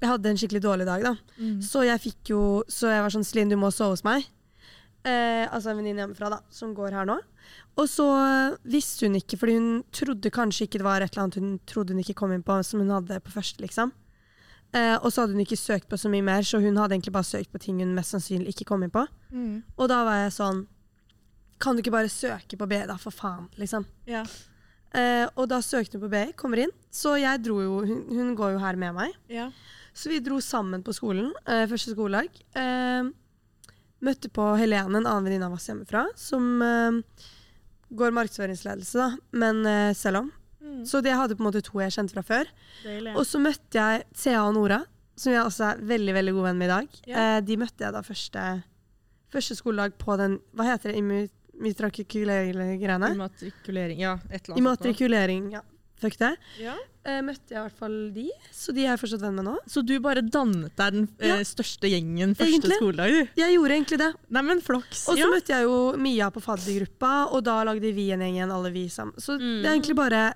Jeg hadde en skikkelig dårlig dag, da. Mm. Så jeg fikk jo Så jeg var sånn Celine, du må sove hos meg. Uh, altså en venninne hjemmefra, da, som går her nå. Og så visste hun ikke, fordi hun trodde kanskje ikke det var et eller annet hun trodde hun ikke kom inn på, som hun hadde på første, liksom. Eh, og så hadde hun ikke søkt på så mye mer, så hun hadde egentlig bare søkt på ting hun mest sannsynlig ikke kom inn på. Mm. Og da var jeg sånn Kan du ikke bare søke på BI, da, for faen, liksom. Ja. Eh, og da søkte hun på BI, kommer inn. Så jeg dro jo Hun, hun går jo her med meg. Ja. Så vi dro sammen på skolen, eh, første skoledag. Eh, møtte på Helene, en annen venninne av oss hjemmefra, som går markedsføringsledelse, da, men uh, selv om. Mm. Så de hadde på en måte to jeg kjente fra før. Deilig. Og så møtte jeg Thea og Nora, som jeg også er veldig veldig god venn med i dag. Ja. Uh, de møtte jeg da første, første skoledag på den Hva heter det? Immatrikulering-greiene? Immatrikulering. Ja, et eller annet. Immatrikulering, ja. Fuck det. Ja. Eh, møtte jeg i hvert fall de, så de er jeg fortsatt venn med nå. Så du bare dannet deg den eh, Ja. største gjengen første Egentlig. skoledag, du? Jeg gjorde egentlig det. Nei, men flaks. Og så ja. møtte jeg jo Mia på faddergruppa, og da lagde vi en gjeng igjen, alle vi sammen. Så Mm. det er egentlig bare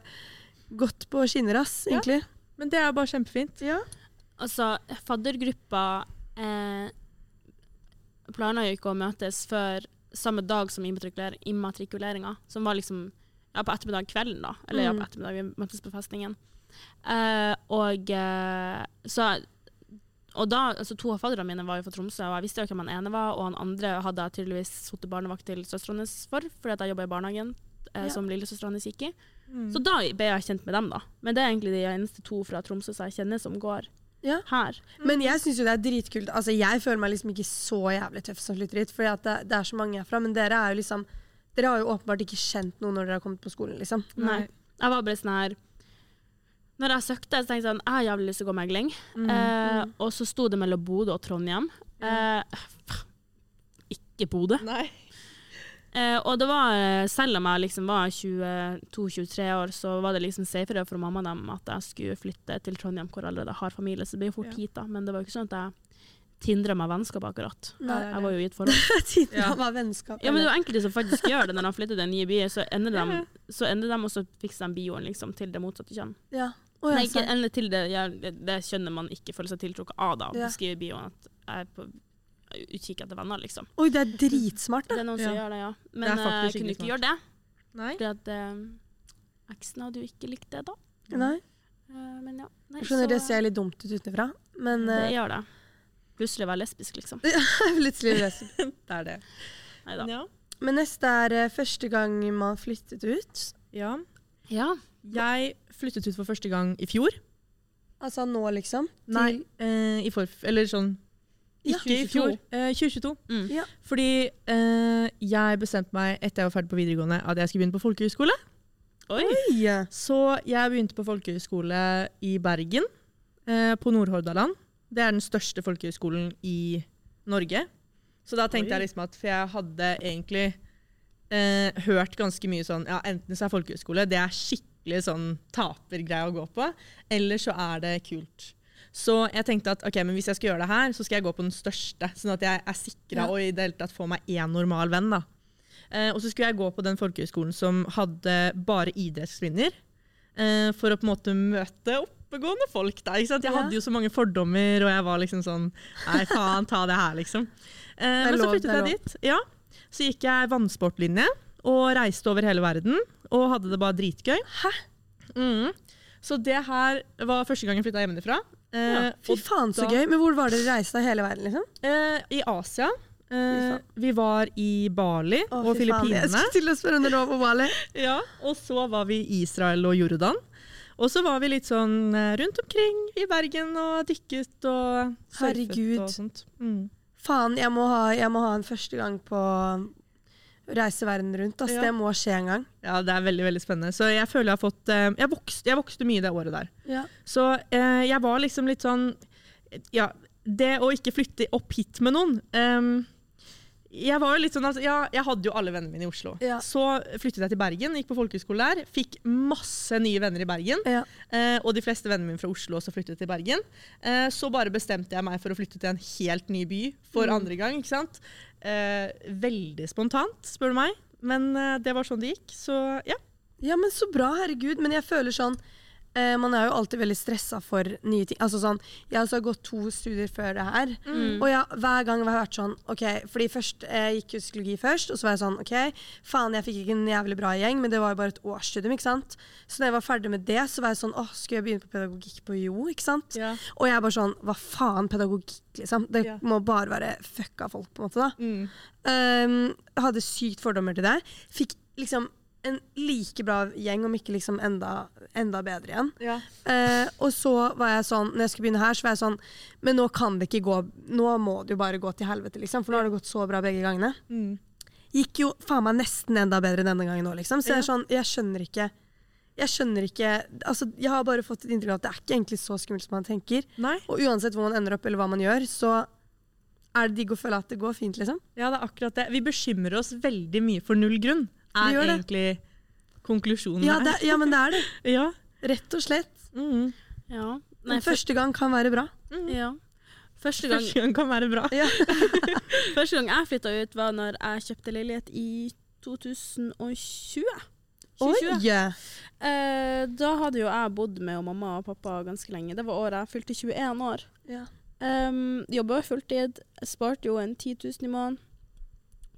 gått på skinner, ass, Ja. egentlig. Men det er bare kjempefint. Ja. Altså, faddergruppa eh, planla jo ikke å møtes før samme dag som immatrikuler immatrikuleringa, som var liksom ja, på ettermiddag kvelden, da. Eller ja, Mm. på ettermiddag, vi møttes på festningen. Uh, og uh, så og da, altså To av fadderne mine var jo fra Tromsø, og jeg visste jo hvem han ene var. Og han andre hadde jeg tydeligvis sittet barnevakt til søstera hennes for, fordi jeg jobba i barnehagen eh, Ja. som lillesøstera hennes gikk i. Mm. Så da ble jeg kjent med dem, da. Men det er egentlig de eneste to fra Tromsø som jeg kjenner som går Ja. her. Men jeg syns jo det er dritkult. Altså, jeg føler meg liksom ikke så jævlig tøff som flytter hit, fordi det, det er så mange herfra. Men dere er jo liksom Dere har jo åpenbart ikke kjent noen når dere har kommet på skolen, liksom. Nei. Jeg var bare sånn her Når jeg søkte, så tenkte jeg sånn Jeg har jævlig lyst til å gå megling. Mm. Eh, og så sto det mellom Bodø og Trondheim. Eh, ikke Bodø. Nei. Eh, og det var, selv om jeg liksom var 22-23 år, så var det liksom safere for mamma og dem at jeg skulle flytte til Trondheim, hvor jeg allerede har familie. Så det blir jo fort Ja. hit, da. Men det var jo ikke sånn at jeg tindra meg vennskap, akkurat. Nei. Jeg var jo i et forhold. [LAUGHS] Ja. meg vennskap. Ja, men det er enkelte som faktisk gjør det når de flytter til nye by. Så ender de, så ender de og så fikser de bioen liksom, til det motsatte kjønn. ja. Oh, ja, Nei, ikke ender til det, ja, det, det kjønnet man ikke føler seg tiltrukket av, da. Ja. Skriver i bioen at jeg er på utkikk etter venner, liksom. Oi, det er dritsmart, da. Det er noen som gjør det, ja. Men er eh, jeg kunne ikke gjøre det. Nei. Fordi at eh, eksen hadde jo ikke likt det, da. Nei. Eh, men ja. Nei, Jeg skjønner, så- det ser litt dumt ut utenfra, men Det gjør det. Plutselig være lesbisk, liksom. [LAUGHS] plutselig lesbisk. [LAUGHS] Det er det. Neida. Ja. Men neste er eh, første gang man flyttet ut. ja. Ja. Jeg flyttet ut for første gang i fjor. Altså nå, liksom. Til- Nei, eh, i forf... Eller sånn Ja. Ikke i fjor. Eh, 2022. Mm. Ja. Fordi eh, jeg bestemte meg etter jeg var ferdig på videregående at jeg skulle begynne på folkehøyskole. Oi. Oi. Så jeg begynte på folkehøyskole i Bergen, eh, på Nordhordaland. Det er den største folkehøyskolen i Norge. Så da tenkte Oi. jeg liksom at For jeg hadde egentlig eh, hørt ganske mye sånn Ja, enten så er folkehøyskole det er skikkelig sånn tapergreie å gå på, eller så er det kult. Så jeg tenkte at ok, men hvis jeg skal gjøre det her, så skal jeg gå på den største. Sånn at jeg er sikra Ja. og i det hele tatt får meg én normal venn. da. Eh, og så skulle jeg gå på den folkehøyskolen som hadde bare idrettskvinner. Eh, for å på en måte møte oppegående folk. Sant? Jeg Ja. hadde jo så mange fordommer, og jeg var liksom sånn Nei, faen, ta det her, liksom. Eh, men så flyttet det jeg dit. Ja. Så gikk jeg vannsportlinje og reiste over hele verden og hadde det bare dritgøy. Hæ? Mm. Så det her var første gang jeg flytta hjemmefra. Eh, Fy faen, så da- gøy. Men hvor var dere reiste hele verden, liksom? Eh, I Asia. Eh, vi var i Bali Å, og Filippinene. Jeg skulle til å spørre om det var på Bali. Ja, og så var vi i Israel og Jordan. Og så var vi litt sånn eh, rundt omkring i Bergen og dykket og surfet Herregud. og sånt. Mm. Faen, jeg må, ha, jeg må ha en første gang på reise verden rundt. Altså, Ja. Det må skje en gang. Ja, det er veldig veldig spennende. Så jeg føler jeg har fått eh, Jeg vokste, jeg vokste mye det året der. Ja. Så eh, jeg var liksom litt sånn Ja, det å ikke flytte opp hit med noen ehm, jeg var jo litt sånn altså, ja, jeg hadde jo alle vennene mine i Oslo. Ja. Så flyttet jeg til Bergen, gikk på folkehøyskole der. Fikk masse nye venner i Bergen. Ja. Eh, og de fleste vennene mine fra Oslo også flyttet til Bergen. Eh, så bare bestemte jeg meg for å flytte til en helt ny by for Mm. andre gang. ikke sant? Eh, veldig spontant, spør du meg. Men eh, det var sånn det gikk. Så ja. ja, men så bra, herregud. Men jeg føler sånn eh, man er jo alltid veldig stressa for nye ting. Altså sånn, Jeg har også gått to studier før det her. Mm. Og ja, hver gang har jeg vært sånn OK, fordi først jeg gikk jo psykologi først, og så var jeg sånn OK, faen, jeg fikk ikke en jævlig bra gjeng, men det var jo bare et årsstudium, ikke sant. Så når jeg var ferdig med det, så var jeg sånn åh, skulle jeg begynne på pedagogikk på Jo, ikke sant. Ja. Og jeg er bare sånn hva faen, pedagogikk, liksom. Det Ja. må bare være fucka folk, på en måte, da. Mm. Um, hadde sykt fordommer til det. Fikk liksom en like bra gjeng, om ikke liksom enda, enda bedre igjen. Ja. Eh, og så var jeg sånn, når jeg skulle begynne her, så var jeg sånn Men nå kan det ikke gå Nå må det jo bare gå til helvete, liksom. For nå har det gått så bra begge gangene. Mm. Gikk jo faen meg nesten enda bedre denne gangen òg, liksom. Så jeg sånn, jeg skjønner ikke Jeg skjønner ikke Altså, jeg har bare fått et inntrykk av at det er ikke egentlig så skummelt som man tenker. Nei. Og uansett hvor man ender opp, eller hva man gjør, så er det digg å føle at det går fint, liksom. Ja, det er akkurat det. Vi bekymrer oss veldig mye for null grunn, er det. egentlig konklusjonen Ja, her. det, ja, men det er det. [LAUGHS] Ja. Rett og slett. Mm. Ja. Nei, for, første gang kan være bra. ja. Første gang, Første gang kan være bra. Ja. [LAUGHS] første gang jeg flytta ut, var når jeg kjøpte leilighet i 2020. 2020. Oi! Eh, da hadde jo jeg bodd med mamma og pappa ganske lenge. Det var året jeg fylte 21 år. Ja. Um, Jobba fulltid, sparte jo en 10 000 i måneden.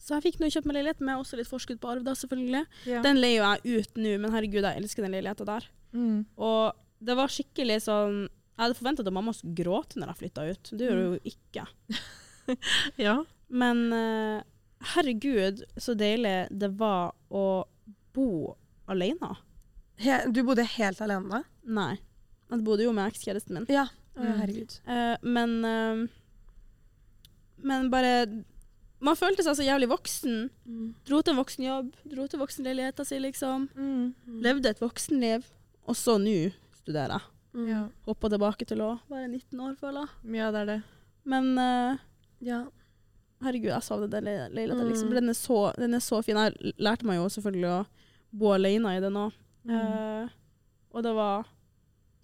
Så jeg fikk nå kjøpt meg leilighet med også litt forskudd på arv, da selvfølgelig. Ja. Den leier jo jeg ut nå, men herregud, jeg elsker den leiligheta der. Mm. Og det var skikkelig sånn Jeg hadde forventet at mamma skulle gråte når jeg flytta ut. Det gjør hun jo ikke. [LAUGHS] ja. Men uh, herregud, så deilig det var å bo alene. He, du bodde helt alene? Nei. Jeg bodde jo med ekskjæresten min. Ja. Mm. herregud. Eh, men uh, Men bare Man følte seg så jævlig voksen. Dro til en voksenjobb, dro til voksenleiligheta si, liksom. Mm. Levde et voksenliv. Og så nå studerer jeg. Mm. Ja. Hoppa tilbake til å være 19 år, føler jeg. ja, det er det. Men uh, Ja. herregud, jeg savner den le- leiligheten. Liksom. Mm. Den, er så, den er så fin. Jeg lærte meg jo selvfølgelig å bo alene i den òg. Mm. og det var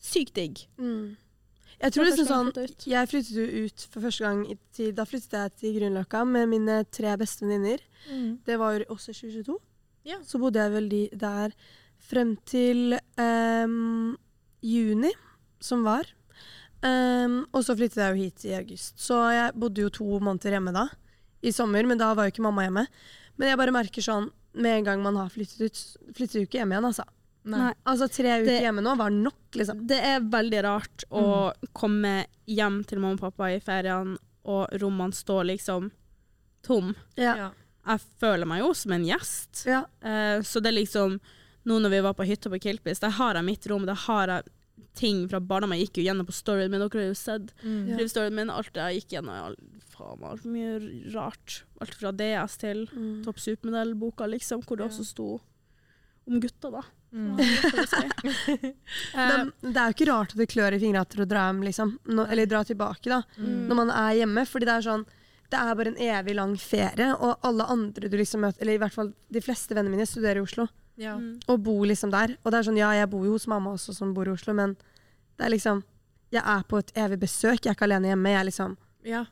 sykt digg. Mm. Jeg tror liksom sånn jeg flyttet. Jo ut for første gang til. Da flyttet jeg til Grünerløkka med mine tre beste venninner. Mm. Det var også 2022. Ja. Så bodde jeg vel der frem til um, juni, som var. Um, og så flyttet jeg jo hit i august. Så jeg bodde jo to måneder hjemme da, i sommer, men da var jo ikke mamma hjemme. Men jeg bare merker sånn, med en gang man har flyttet ut, flytter du ikke hjem igjen, altså. Nei. Altså tre uker Det- hjemme nå var nok, liksom. Det er veldig rart å komme hjem til mamma og pappa i feriene, og rommene står liksom tom. Ja. Ja. Jeg føler meg jo som en gjest. Ja. Eh, så det er liksom Nå når vi var på hytta på Kilpis, der har jeg mitt rom, der har jeg ting fra barndommen. Jeg gikk jo gjennom på storyen min, dere har jo sett Mm. storyen min. Alt jeg gikk gjennom, all- faen meg alt mye rart. Alt fra DS til Mm. Topp Supermodell-boka, liksom, hvor det Ja. også sto om gutta, da. Mm. Si? [LAUGHS] Eh, Det, det er jo ikke rart at det klør i fingrene etter å dra hjem, liksom. Nå, eller dra tilbake, da. Mm. Når man er hjemme. Fordi det er sånn Det er bare en evig lang ferie, og alle andre du liksom møter Eller i hvert fall de fleste vennene mine studerer i Oslo, Ja. mm. og bor liksom der. Og det er sånn, ja, jeg bor jo hos mamma også, som bor i Oslo, men det er liksom Jeg er på et evig besøk, jeg er ikke alene hjemme. Jeg er liksom Ja.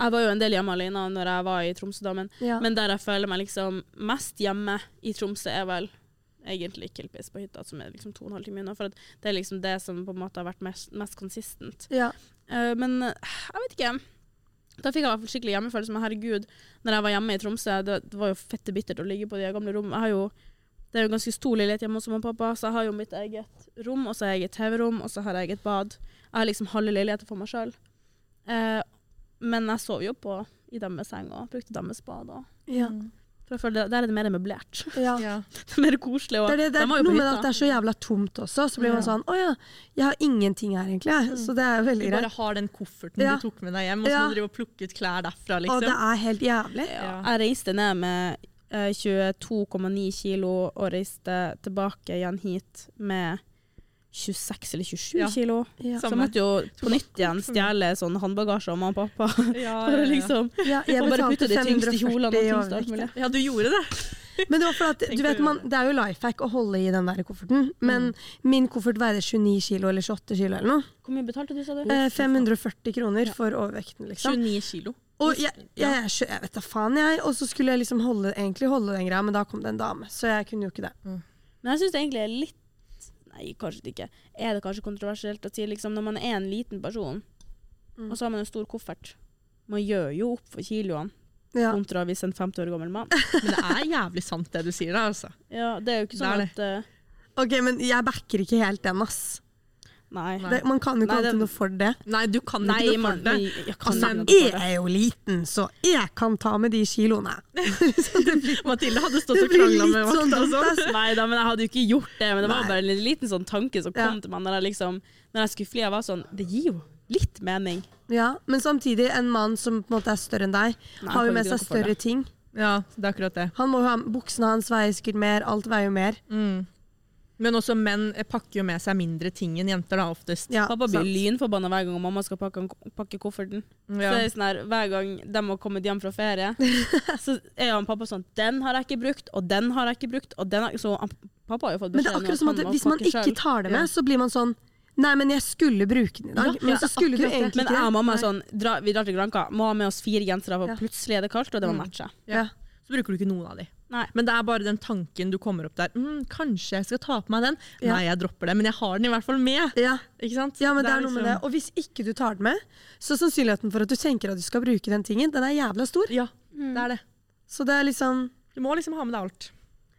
Jeg var jo en del hjemme alene når jeg var i Tromsø, da, men, ja. men der jeg føler meg liksom mest hjemme i Tromsø, er vel egentlig Kilpis på hytta, som er liksom to og en halv time unna. For at det er liksom det som på en måte har vært mest, mest konsistent. ja. Uh, men eh, jeg vet ikke. Da fikk jeg i hvert fall skikkelig hjemmefølelse. Men herregud, når jeg var hjemme i Tromsø, det, det var jo fette bittert å ligge på de gamle rommene. Jeg har jo det er jo ganske stor leilighet hjemme hos mamma og pappa, så jeg har jo mitt eget rom, og så har jeg eget TV-rom, og så har jeg eget bad. Jeg har liksom halve leiligheten for meg sjøl. men jeg sov jo på i deres seng og brukte deres bad. Og, Ja. Mm. For jeg føler Der er det mer møblert. ja. Ja. [LAUGHS] det er mer koselig. Og Det er, det, det de er noe med at det er så jævla tomt også. Så blir man sånn Å ja, jeg har ingenting her, egentlig. jeg». Så det er jo Du veldig bare har den kofferten Ja. du tok med deg hjem, og så Ja. må du drive og plukke ut klær derfra, Og liksom. det er helt jævlig. Jeg reiste ned med eh, 22,9 kilo og reiste tilbake igjen hit med 26 eller 27 Ja. kilo. Ja. Så jeg måtte jo på nytt igjen stjele sånn håndbagasje av mamma og pappa. Ja, [LAUGHS] For ja, ja. liksom, Ja, jeg og bare putte de tyngste kjolene og 540 i tyngste alt mulig. ja, du gjorde det. [LAUGHS] Men det var for at, du vet, man, det. er jo life hack å holde i den der kofferten. Men min koffert veide 29 kilo eller 28 kilo eller noe. Hvor mye betalte du, sa du? Eh, 540 kroner for overvekten, liksom. 29 kilo. Og jeg, jeg, jeg, jeg vet da faen, jeg. Og så skulle jeg liksom holde, egentlig holde den greia, men da kom det en dame. Så jeg kunne jo ikke det. Men jeg syns det egentlig er litt Nei, kanskje ikke. Er det kanskje kontroversielt å si liksom, når man er en liten person, Mm. og så har man en stor koffert Man gjør jo opp for kiloene Ja. kontra hvis en 50 år gammel mann. [LAUGHS] Men det er jævlig sant det du sier da, altså. Ja, det er jo ikke Det sånn at uh, Ok, men jeg backer ikke helt den, ass. Nei. Det, man kan jo ikke alltid det- noe for det. Nei, du kan Nei, ikke noe for det. jeg kan Altså, jeg er jo liten, så jeg kan ta med de kiloene. [LAUGHS] Mathilde hadde stått og krangla med litt sånn vakta sånn. altså. Nei da, men jeg hadde jo ikke gjort det. Men det var bare en liten sånn tanke som kom Ja. til meg når jeg liksom Når jeg skulle fly. Jeg var sånn Det gir jo litt mening. Ja, men samtidig, en mann som på en måte er større enn deg, Nei, har jo med seg større ting. Ja, det er akkurat det. Han må jo ha, Buksene hans veier sikkert mer, alt veier jo mer. Mm. Men også menn pakker jo med seg mindre ting enn jenter, da, oftest. Ja, Pappa blir lynforbanna hver gang mamma skal pakke, pakke kofferten. Så det er sånn her, Hver gang de har kommet hjem fra ferie, [LAUGHS] så er han pappa sånn 'Den har jeg ikke brukt, og den har jeg ikke brukt', og den har Så han, pappa har jo fått Men det beskjed er akkurat som at han må hvis man ikke selv. tar det med, Ja. så blir man sånn Nei, men jeg skulle bruke den i dag. Ja, men så skulle du egentlig ikke Men jeg og mamma er sånn dra, Vi drar til Granka, må ha med oss fire gensere, for Ja. plutselig er det kaldt, og det må Mm. matche. Ja. Så bruker du ikke noen av de. Nei. Men det er bare den tanken du kommer opp der. Mm, kanskje jeg skal ta på meg den? Ja. Nei, jeg dropper det, men jeg har den i hvert fall med. Ja. Ikke sant? ja, men det er noe liksom- med det. Og hvis ikke du tar den med, så sannsynligheten for at du tenker at du skal bruke den tingen, den er jævla stor. Ja, Mm. det er det. Så det er liksom Du må liksom ha med deg alt.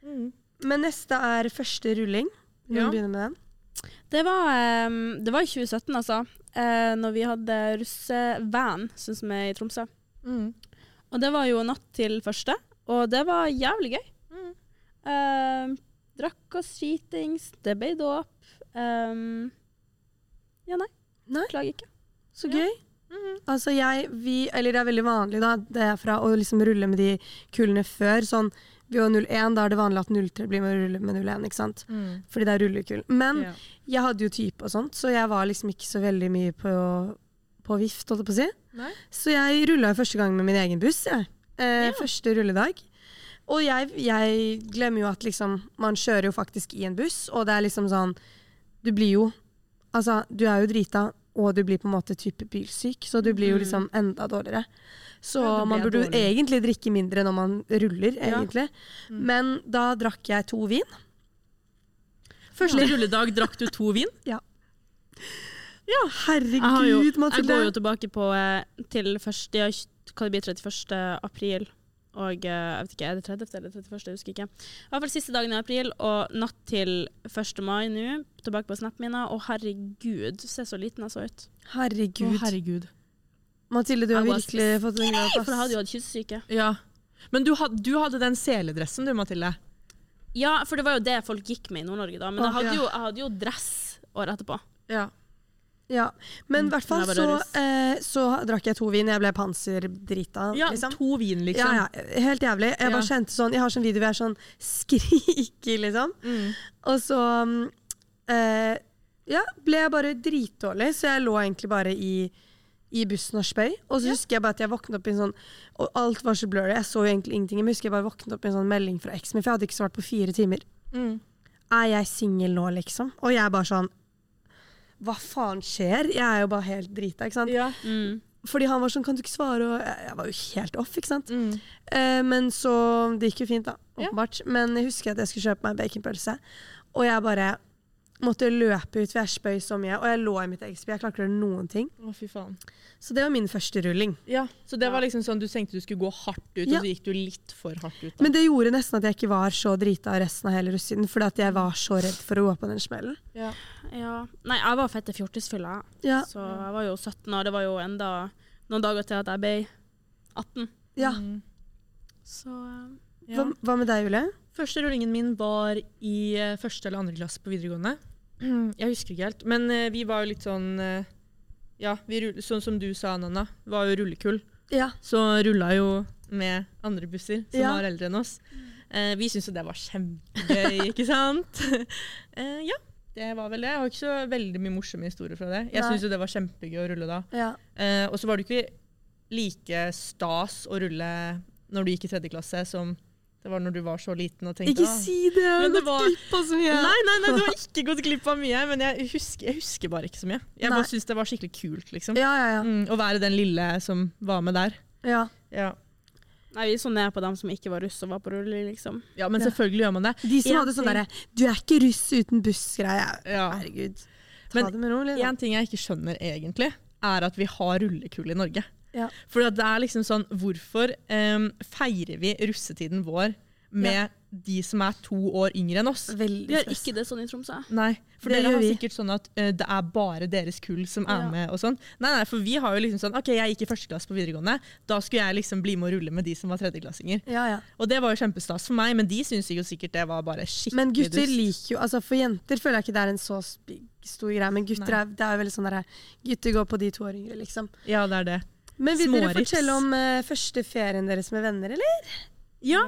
Mm. Men neste er første rulling. Vil Ja. du begynne med den? Det var, ehm, det var i 2017, altså. Uh, når vi hadde russevan, sånn som er i Tromsø. Mm. Og det var jo natt til første, og det var jævlig gøy. Mm. Ehm, drakk oss skitings, det ble dåp. Ehm, ja, nei. Nei. Klager ikke. Så Ja. gøy. -hmm. Altså jeg, vi, eller det er veldig vanlig da, det er fra å liksom rulle med de kullene før. Sånn, vi var 01, da er det vanlig at 03 blir med å rulle med 01, ikke sant? Mm. Fordi det er rullekull. Men Ja. jeg hadde jo type og sånt, så jeg var liksom ikke så veldig mye på, på vift, holdt jeg på å si. Nei? Så jeg rulla første gang med min egen buss, jeg. Eh, Første rulledag. Og jeg, jeg glemmer jo at liksom Man kjører jo faktisk i en buss, og det er liksom sånn Du blir jo Altså, du er jo drita, og du blir på en måte type bilsyk, så du blir jo Mm. liksom enda dårligere. Så Ja, man burde burde jo egentlig drikke mindre når man ruller, Ja. Mm. Men da drakk jeg to vin. Første rulledag drakk du to vin. [LAUGHS] Herregud, Jeg, herregud, Mathilde. jeg går jo tilbake på eh, til første, ja, hva det blir 31. april. Og eh, jeg vet ikke, er det 30. eller 31. Jeg husker ikke. I hvert fall siste dagen i april og natt til 1. mai nå. Tilbake på snappen min. Og herregud, se så liten jeg så ut. Herregud. Å, herregud. Mathilde, du har virkelig fått en grad, For jeg hadde jo hatt kyssesyke. Ja. Men du, had, du hadde den seledressen du, Mathilde. Ja, for det var jo det folk gikk med i Nord-Norge da. Men jeg hadde, jo, jeg hadde jo dress året etterpå. Ja. Ja. Men i Mm, hvert fall så, eh, så drakk jeg to vin. Jeg ble panserdrita, ja liksom. to vin, liksom. Ja, ja, helt jævlig. Jeg Ja. kjente sånn Jeg har sånn video hvor jeg er sånn skriker, liksom. Mm. Og så mm, eh, Ja, ble jeg bare dritdårlig, så jeg lå egentlig bare i, i bussen og spøy. Og så husker jeg bare at jeg våknet opp i en sånn Og alt var så blurry, jeg så jo egentlig ingenting. Men jeg husker jeg bare våknet opp i en sånn melding fra eksen min, for jeg hadde ikke svart på fire timer. Mm. Er jeg singel nå, liksom? Og jeg bare sånn Hva faen skjer? Jeg er jo bare helt drita, ikke sant? Ja. Mm. Fordi han var sånn, kan du ikke svare? Og jeg, var jo helt off, ikke sant? Mm. Eh, men så Det gikk jo fint, da. Ja. Åpenbart. Men jeg husker at jeg skulle kjøpe meg baconpølse, og jeg bare måtte løpe ut, for jeg spøy så mye. Og jeg lå i mitt eget spy. Jeg klarte ikke å gjøre noen ting. Å, fy faen. Så det var min første rulling. Ja, Så det var liksom sånn du tenkte du skulle gå hardt ut, Ja. og så gikk du litt for hardt ut? Da. Men det gjorde nesten at jeg ikke var så drita resten av hele russetiden, fordi at jeg var så redd for å gå på den smellen. ja. Ja. Nei, jeg var fette fjortisfylla, Ja. så jeg var jo 17 år. Det var jo enda noen dager til at jeg ble 18. ja. Mm. Så eh, ja. Hva, hva med deg, Julie? Første rullingen min var i eh, første eller andre klasse på videregående. [CLEARS THROAT] Jeg husker ikke helt, men eh, vi var jo litt sånn eh, Ja, vi sånn som du sa, Nanna, var jo rullekull. Ja. Så rulla jo med andre busser som Ja. var eldre enn oss. Vi syntes jo det var kjempegøy, ikke sant? [LAUGHS] ja, det var vel det. Jeg har ikke så veldig mye morsomme historier fra det. Jeg syns jo det var kjempegøy å rulle da. ja. Eh, og så var det ikke like stas å rulle når du gikk i tredje klasse som det var når du var så liten og tenkte Ikke «Ah, si det! Jeg har Men det gått var- glipp av så mye. Nei, nei, nei, du har ikke gått glipp av mye, men jeg husker, jeg husker bare ikke så mye. Jeg Nei. bare syns det var skikkelig kult, liksom. Ja, ja, ja. Mm, å være den lille som var med der. ja. Ja. Nei, vi så ned på dem som ikke var russ og var på rulle, liksom. Ja, men Ja. selvfølgelig gjør man det. De som En hadde sånn derre 'du er ikke russ uten buss'-greie. Ja. Herregud. Ta Men det med ro, liksom. En ting jeg ikke skjønner egentlig, er at vi har rullekule i Norge. Ja. For det er liksom sånn, hvorfor um, feirer vi russetiden vår med de som er to år yngre enn oss? Veldig Vi gjør ikke det sånn i Tromsø. Nei, for Det dere har vi. sikkert sånn at uh, det er bare deres kull som er Ja. med og sånn. Nei, nei, for vi har jo liksom sånn, ok, jeg gikk i første klasse på videregående, da skulle jeg liksom bli med og rulle med de som var tredjeklassinger. Ja, ja. Og det var jo kjempestas for meg, men de syns jo sikkert det var bare skikkelig Men gutter dust. liker jo altså For jenter føler jeg ikke det er en så stor greie, men gutter Nei. er, det er jo veldig sånn derre Gutter går på de to år yngre, liksom. Ja, det er det. Men vil dere fortelle om eh, første ferien deres med venner, eller? Ja.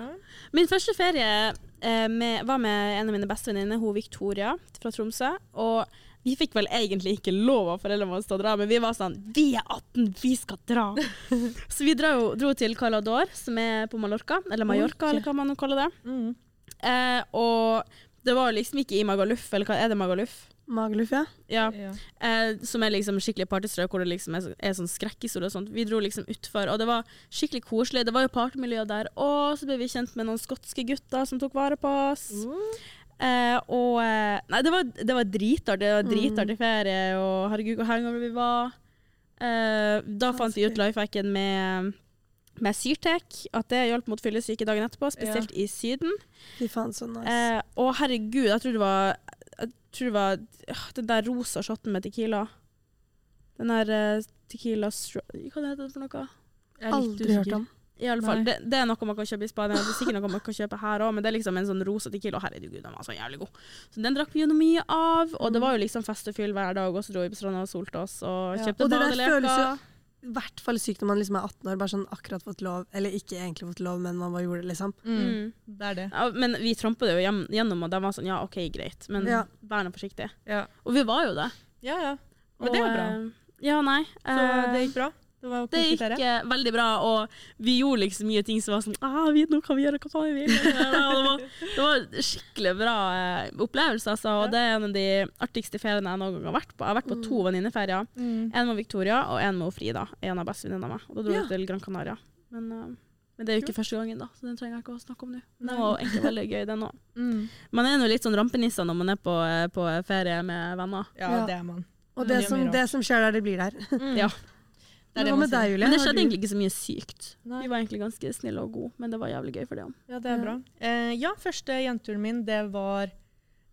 Min første ferie eh, med, var med en av mine bestevenninner, hun Victoria fra Tromsø. Og vi fikk vel egentlig ikke lov av foreldrene våre til å dra, men vi var sånn Vi er 18, vi skal dra! [LAUGHS] Så vi dro, dro til Calador, som er på Mallorca. Eller Mallorca, eller hva man nå kaller det. Mm. Eh, og det var liksom ikke i Magaluf, eller hva er det Magaluf? Mageluff, ja. Ja. Ja. Eh, som er liksom skikkelig partystrøk hvor det liksom er, så- er sånn skrekkhistorie og sånt. Vi dro liksom utfor, og det var skikkelig koselig. Det var jo partymiljø der. Og så ble vi kjent med noen skotske gutter som tok vare på oss. Eh, og eh, Nei, det var, det var dritartig. Det var dritartig ferie, og herregud, hvor hangover vi var. Eh, da fant vi ut lifehacken med med Syrtek, at det hjalp mot fyllesyke dagen etterpå, spesielt i Syden. Fy faen, så nice. Eh, og herregud, jeg tror det var tror det var den der rosa shotten med Tequila. Den der eh, Tequila. Hva heter det for noe? Jeg Aldri hørt om. I alle fall, det, det er noe man kan kjøpe i Spania. Det er sikkert noe man kan kjøpe her òg, men det er liksom en sånn rosa Tequila. Herregud, den var så jævlig god. Så den drakk vi jo mye av, og det var jo liksom fest og fyll hver dag. Og så dro vi på stranda og solte oss og Ja. kjøpte jo- badeleker. I hvert fall sykt når man liksom er 18 år, bare sånn akkurat fått lov. Eller ikke egentlig fått lov, men man bare gjorde det, liksom. Mm. Mm. Det er det. Ja, men vi trampa det jo gjennom, og de var sånn ja, OK, greit, men Ja. vær nå forsiktig. Ja. Og vi var jo det. ja, ja. Men det var bra. eh, Ja, nei. Så eh, det gikk bra? Det var Det gikk eh, veldig bra, og vi gjorde liksom mye ting som var sånn ah, vi, Nå kan vi gjøre hva faen vi vil. Det var, det var skikkelig bra eh, opplevelse, altså. Og Ja. det er en av de artigste feriene jeg noen gang har vært på. Jeg har vært på to venninneferier. Mm. En med Victoria og en med Frida, en av bestevenninnene av meg. Og da dro vi Ja. til Gran Canaria. Men, eh, men det er jo ikke første gangen, da, så den trenger jeg ikke å snakke om nå. Det var egentlig veldig gøy, den òg. [LAUGHS] Mm. Man er jo litt sånn rampenisser når man er på, eh, på ferie med venner. Ja, Ja. det er man. Og det, det som, det som skjer der, det blir der. Mm. Ja. [LAUGHS] Det er det Hva man med deg, sier. Julie? Men det skjedde egentlig ikke så mye sykt. Nei. Vi var egentlig ganske snille og gode, men det var jævlig gøy for det òg. Ja, det er bra. Eh, ja, første jenturen min, det var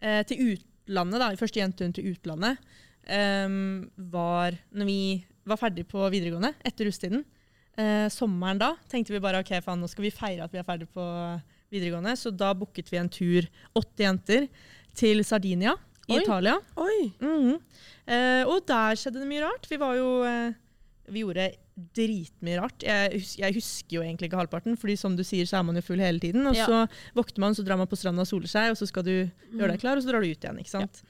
eh, til utlandet, da. Første jenturen til utlandet em, var når vi var ferdig på videregående, etter russetiden. Eh, sommeren da tenkte vi bare ok, faen, nå skal vi feire at vi er ferdig på videregående. Så da booket vi en tur, åtte jenter, til Sardinia i Oi. Italia. Oi! Mhm. Eh, og der skjedde det mye rart. Vi var jo eh, Vi gjorde dritmye rart. Jeg, jeg husker jo egentlig ikke halvparten, fordi som du sier, så er man jo full hele tiden. Og Ja. så våkner man, så drar man på stranda og soler seg, og så skal du gjøre deg klar, og så drar du ut igjen. ikke sant?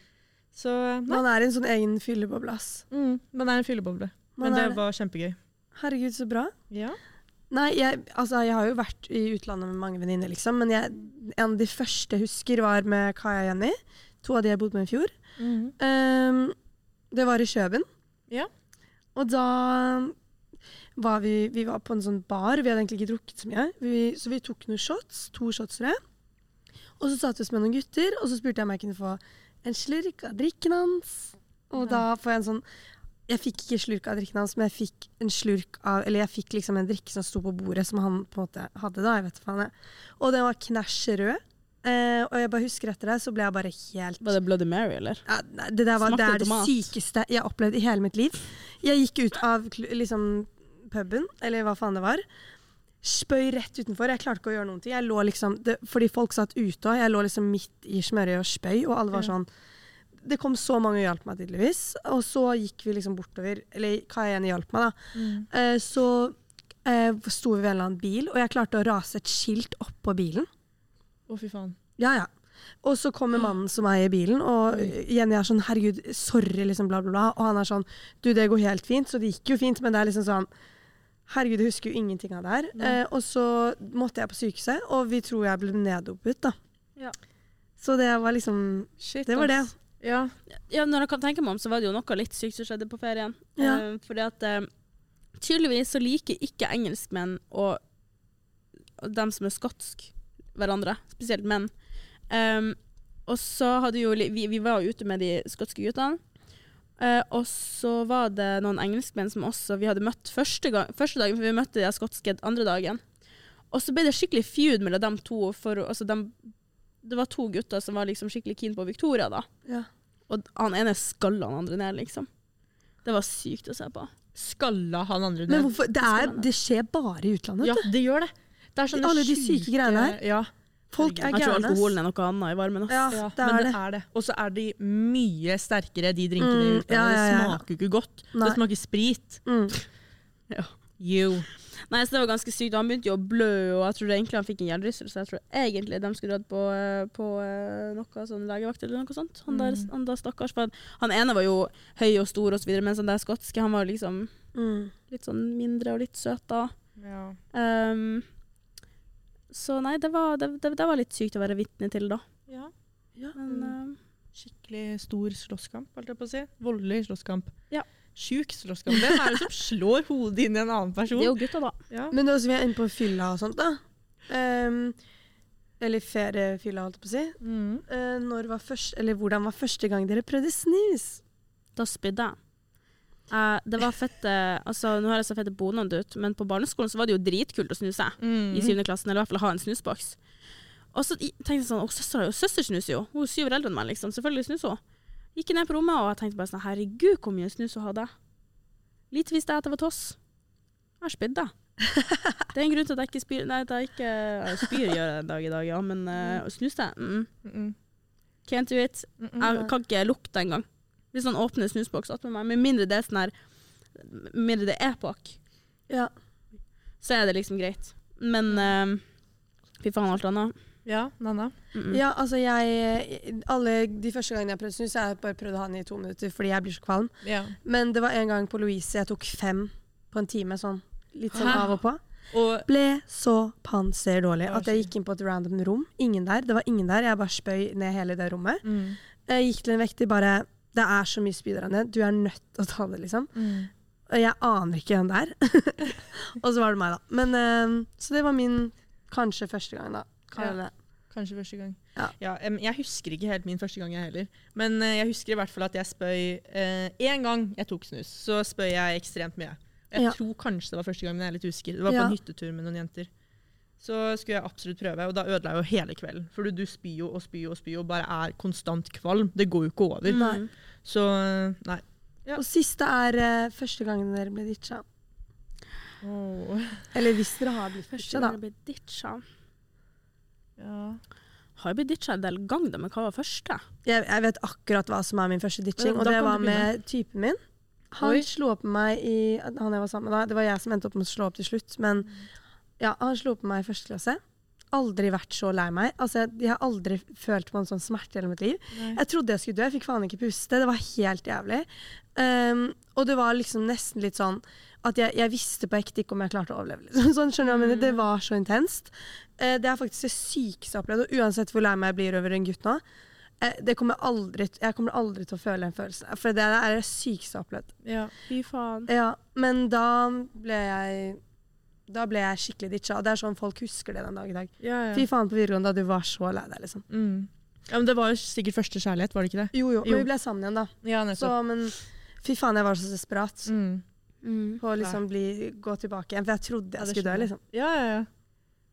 Så. Man er en sånn egen fylleboble, ass. Mm, man er en fylleboble. Man Men det er var kjempegøy. Herregud, så bra. Ja. Nei, jeg, altså, jeg har jo vært i utlandet med mange venninner, liksom. Men jeg, en av de første jeg husker, var med Kaja og Jenny. To av de jeg bodde med i fjor. Ehm, det var i Kjøben. Ja. Og da var vi, vi var på en sånn bar. Vi hadde egentlig ikke drukket så mye. Vi, så vi tok noen shots. To shots, tror jeg. Og så satt vi oss med noen gutter, og så spurte jeg om jeg kunne få en slurk av drikken hans. Og Ja. da får jeg en sånn Jeg fikk ikke slurk av drikken hans, men jeg fikk en slurk av Eller jeg fikk liksom en drikke som sto på bordet, som han på en måte hadde da. Jeg vet faen jeg. Og den var knæsj rød. Uh, og jeg bare husker etter det, så ble jeg bare helt Var det Bloody Mary, eller? ja, nei, det, var, det er det sykeste jeg har opplevd i hele mitt liv. Jeg gikk ut av liksom, puben, eller hva faen det var. Spøy rett utenfor. Jeg klarte ikke å gjøre noen ting. Jeg lå liksom, det, fordi folk satt ute, og jeg lå liksom midt i smørøyet og spøy, og alle var sånn Det kom så mange og hjalp meg, tydeligvis. Og så gikk vi liksom bortover. Eller hva Kajen hjalp meg, da. Mm. Eh, så eh, sto vi ved en eller annen bil, og jeg klarte å rase et skilt oppå bilen. Å, fy faen. Ja, ja. Og så kommer mannen som eier bilen, og Jenny er sånn 'herregud, sorry', liksom, bla, bla, bla. Og han er sånn 'du, det går helt fint', så det gikk jo fint, men det er liksom sånn Herregud, jeg husker jo ingenting av det her. Eh, og så måtte jeg på sykehuset, og vi tror jeg ble neddopet, da. Ja. Så det var liksom Shit, Det var det. Ja. Ja, når jeg kan tenke meg om, så var det jo noe litt sykt som skjedde på ferien. Ja. Eh, fordi at eh, tydeligvis så liker ikke engelskmenn og dem som er skotsk, hverandre. Spesielt menn. Um, og så hadde jo vi, vi var jo ute med de skotske guttene. Uh, og så var det noen engelskmenn som også vi hadde møtt første, gang, første dagen, for vi møtte de skotske andre dagen. Og så ble det skikkelig feud mellom dem to. For, altså dem, det var to gutter som var liksom skikkelig keen på Victoria, da. Ja. Og han ene skalla han andre ned, liksom. Det var sykt å se på. Skalla han andre Men ned. hvorfor? Det, er, det skjer bare i utlandet. Ja, vet du. det gjør det. Det er sånne Alle de syke greiene her. Ja, Folk er Jeg tror gærne. alkoholen er noe annet i varmen. Ja, ja, det men er det det. er det. Og så er de mye sterkere, de drinkene Mm, ja, ja, ja. Det smaker jo ikke godt. Nei. Det smaker sprit. Mm. You. Nei, så det var ganske sykt. Han begynte jo å blø, og jeg tror egentlig han fikk en hjernerystelse. Jeg tror egentlig de skulle dratt på, eh, på eh, noe sånn legevakt eller noe sånt. Han der, Mm. han der stakkars. For han ene var jo høy og stor og så videre, mens han der skotske han var liksom Mm. litt sånn mindre og litt søt da. Ja. Um, så nei, det var, det, det, det var litt sykt å være vitne til, da. ja. Ja. Men uh, Skikkelig stor slåsskamp, holdt jeg på å si. Voldelig slåsskamp. Ja. Sjuk slåsskamp. Hvem er det som [LAUGHS] slår hodet inn i en annen det person? er jo gutta, da. Ja. Men nå som vi er inne på fylla og sånt, da. Um, eller feriefylla, holdt jeg på å si. Mm. Uh, når var først, eller hvordan var første gang dere prøvde snus? Da spydde jeg. Eh, det var fette Altså, nå høres jeg fette bonende ut, men på barneskolen så var det jo dritkult å snuse. Mm. i syvende klassen, eller i hvert fall ha en snusboks. Og så tenkte jeg sånn, å søster, søster snuser jo, hun er syv år eldre enn meg, liksom, selvfølgelig snuser hun. Gikk ned på rommet, og jeg tenkte bare sånn, herregud, hvor mye snus hun hadde. Lite visste jeg at det var toss. Jeg spydde. [LAUGHS] Det er en grunn til at jeg ikke spyr, nei, at jeg ikke, jeg spyr gjør jeg en dag i dag, ja, men uh, snuste, mm, Mm. can't do it. Jeg kan ikke lukte engang. Hvis han åpner snusboks attmed meg, med mindre det er sånn her, med mindre det er pakk, Ja. så er det liksom greit. Men, uh, fy faen alt annet. Ja, Nanna. Mm -mm. ja, altså jeg Alle de første gangene jeg prøvde snus, jeg har bare prøvd å ha den i to minutter fordi jeg blir så kvalm. Ja. Men det var en gang på Louise jeg tok fem på en time, sånn litt sånn Hæ? av og på. Og Ble så panser dårlig at jeg gikk inn på et random rom. Ingen der. Det var ingen der. Jeg bare spøy ned hele det rommet. mm. Jeg gikk til en vekter bare Det er så mye spy der nede. Du er nødt til å ta det, liksom. Mm. Og jeg aner ikke hvem det er. [LAUGHS] og så var det meg, da. Men, uh, så det var min kanskje første gang, da. Kaller ja. Kanskje første gang. Ja. em, jeg husker ikke helt min første gang, jeg heller. Men uh, jeg husker i hvert fall at jeg spøy Én gang jeg tok snus, så spøy jeg ekstremt mye. Jeg Ja. tror kanskje det var første gang, men jeg er litt usikker. Det var på Ja. en hyttetur med noen jenter. Så skulle jeg absolutt prøve, og da ødela jeg jo hele kvelden. For du, du spyr jo og spyr og spyr og bare er konstant kvalm. Det går jo ikke over. Nei. Så nei. Ja. Og siste er uh, første gangen dere ble ditcha. Eller hvis dere har blitt Første ditcha, da. gang ble ditcha. Ja. Har jeg blitt ditcha en del ganger, da, men hva var første? Jeg, jeg vet akkurat hva som er min første ditching, og det var med typen min. Han Oi. slo opp med meg i Han jeg var sammen med da. Det var jeg som endte opp med å slå opp til slutt, men ja, han slo på meg i første klasse. Aldri vært så lei meg. Altså, jeg, har aldri følt på en sånn smerte i hele mitt liv. Jeg trodde jeg skulle dø, jeg fikk faen ikke puste. Det var helt jævlig. Um, og det var liksom nesten litt sånn at jeg, jeg visste på ekte ikke om jeg klarte å overleve. Liksom. [LAUGHS] Sånn, skjønner jeg men Det var så intenst. Uh, det er faktisk det sykeste jeg har opplevd. Og uansett hvor lei meg jeg blir over en gutt nå, eh, det kommer aldri, jeg kommer aldri til å føle den følelsen. For det er det sykeste jeg har opplevd. Ja. Fy faen. Ja, men da ble jeg da ble jeg skikkelig ditcha. Og det er sånn folk husker det den dag i dag. Ja, ja. Fy faen på videregående da du var så lei deg, liksom. Mm. ja, men det var jo sikkert første kjærlighet, var det ikke det? Jo, jo. Jo. Men vi ble sammen igjen, da. Ja, Så, men fy faen, jeg var så desperat. Mm. Mm. på å liksom bli, gå tilbake igjen. For jeg trodde jeg skulle dø, liksom. Ja, ja, ja.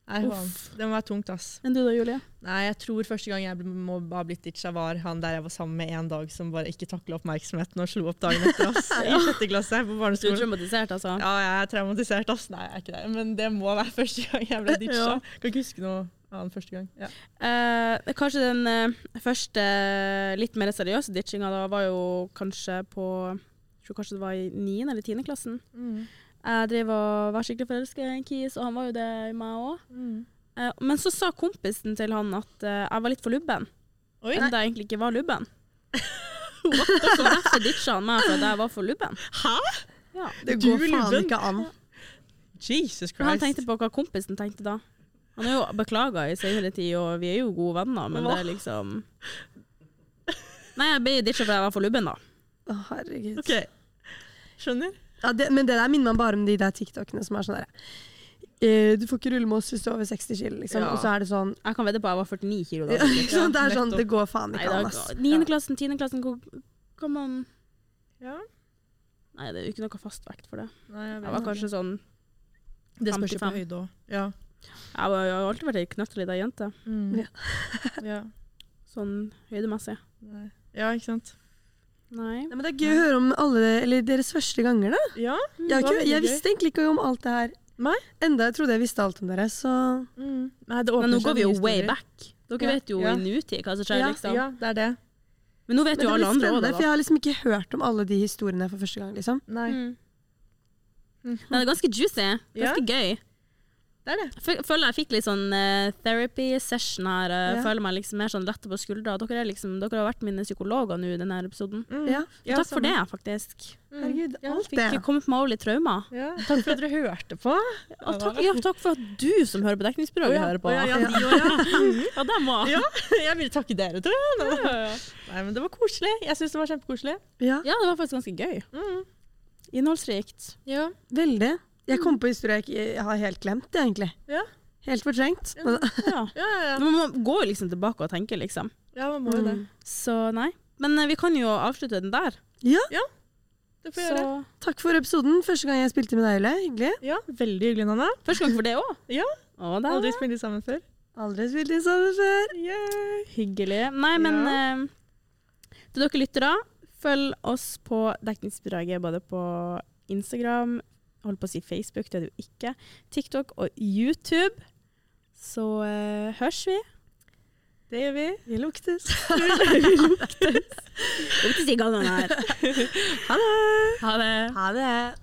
Nei. Uff. Det må være tungt, ass. Enn du da, Julie? Nei, jeg tror første gang jeg må ha blitt ditcha, var han der jeg var sammen med en dag, som bare ikke takla oppmerksomheten og slo opp dagen etter oss [LAUGHS] i sjette klasse på Du er traumatisert, altså? Ja, jeg er traumatisert, ass. Nei, jeg er ikke det. Men det må være [LAUGHS] første gang jeg ble ditcha. Ja. Kan ikke huske noe annet første gang. Ja. Eh, kanskje den eh, første litt mer seriøse ditchinga da var jo kanskje på Jeg tror kanskje det var i 9. eller 10. klassen. Mm. Jeg drev og var skikkelig forelska i en kis, og han var jo det i meg òg. Mm. men så sa kompisen til han at eh, jeg var litt for lubben. Oi. Enda jeg egentlig ikke var lubben. [LAUGHS] så derfor ditcha han meg for at jeg var for lubben. Hæ? Ja. Det går faen lubben. ikke an. Jesus Christ. han tenkte på hva kompisen tenkte da. Han er jo beklaga i senere tid, og vi er jo gode venner, men det er liksom Nei, jeg ble ditcha fordi jeg var for lubben, da. Å, herregud. OK. Skjønner. Ja, det, men det der minner meg bare om de der TikTokene som er sånn derre eh, Du får ikke rulle med oss hvis du er over 60 kg, liksom. Ja. Og så er det sånn Jeg kan vedde på at jeg var 49 kilo da. ja, ikke? Det er sånn, det går faen Nei, ikke an, ass. 9. klassen, 10. klassen, hvor kan man Ja. Nei, det er jo ikke noe fast vekt for det. Nei, jeg Jeg var kanskje sånn Det spørs jo på 55. høyde òg. Ja. Jeg, var, jeg har alltid vært ei knøttlita jente. Mm. Ja. ja. Sånn høydemessig. Nei. ja, ikke sant. Nei. Nei, men det er gøy å høre om alle, eller deres første ganger, da. Ja. Jeg, det var ikke, jeg visste egentlig ikke om alt det her. Nei. Enda jeg trodde jeg visste alt om dere, så Mm. Nei, det Men nå går vi jo way back. Dere Ja. vet jo Ja. i nutid hva som skjer, Ja, liksom. Ja, det er det. Men nå vet Men jo alle andre òg det, for jeg har liksom ikke hørt om alle de historiene for første gang, liksom. Nei. Mm. Mm. Men det er ganske juicy. Ganske gøy. Det er det. Jeg føler jeg fikk litt sånn uh, therapy session her. Uh, Ja. Føler meg liksom mer sånn lette på skuldra. Dere, er liksom, dere har vært mine psykologer nå i denne episoden. Mm. Ja. Ja, Takk for det, faktisk. Mm. Herregud, Ja, alt Fikk det. kommet meg over litt traumer. Ja, takk for at dere hørte på. Og takk, ja, takk for at du som hører på dekningsbyrået, hører på. ja, ja, de ja. Ja, [LAUGHS] dem òg. Ja. Jeg vil takke dere, tror jeg. Nei, men det var koselig. Jeg syns det var kjempekoselig. Ja, Ja, det var faktisk ganske gøy. Mm. Innholdsrikt. Ja. veldig. Jeg kom på historier jeg ikke jeg har helt glemt, det, egentlig. Ja. Helt fortrengt. Ja. [LAUGHS] Ja. Ja, ja, ja. Man går jo liksom tilbake og tenker, liksom. ja, man må jo det. Så nei. Men eh, vi kan jo avslutte den der. ja, ja. Det får jeg gjøre. Takk for episoden. Første gang jeg spilte med deg, Ulle. Hyggelig. Ja, veldig hyggelig, Nanna. første gang for det òg. [LAUGHS] Ja. Å, det Aldri spilt sammen før. Aldri spilt sammen før. Yeah. hyggelig. Nei, men eh, til dere lyttere, følg oss på Dekningsbidraget både på Instagram, holdt på å si Facebook, det er det jo ikke, TikTok og YouTube. Så eh, hørs vi. Det gjør vi. Vi luktes. [LAUGHS] Luktes i gangene her. Ha det! Ha det. Ha det.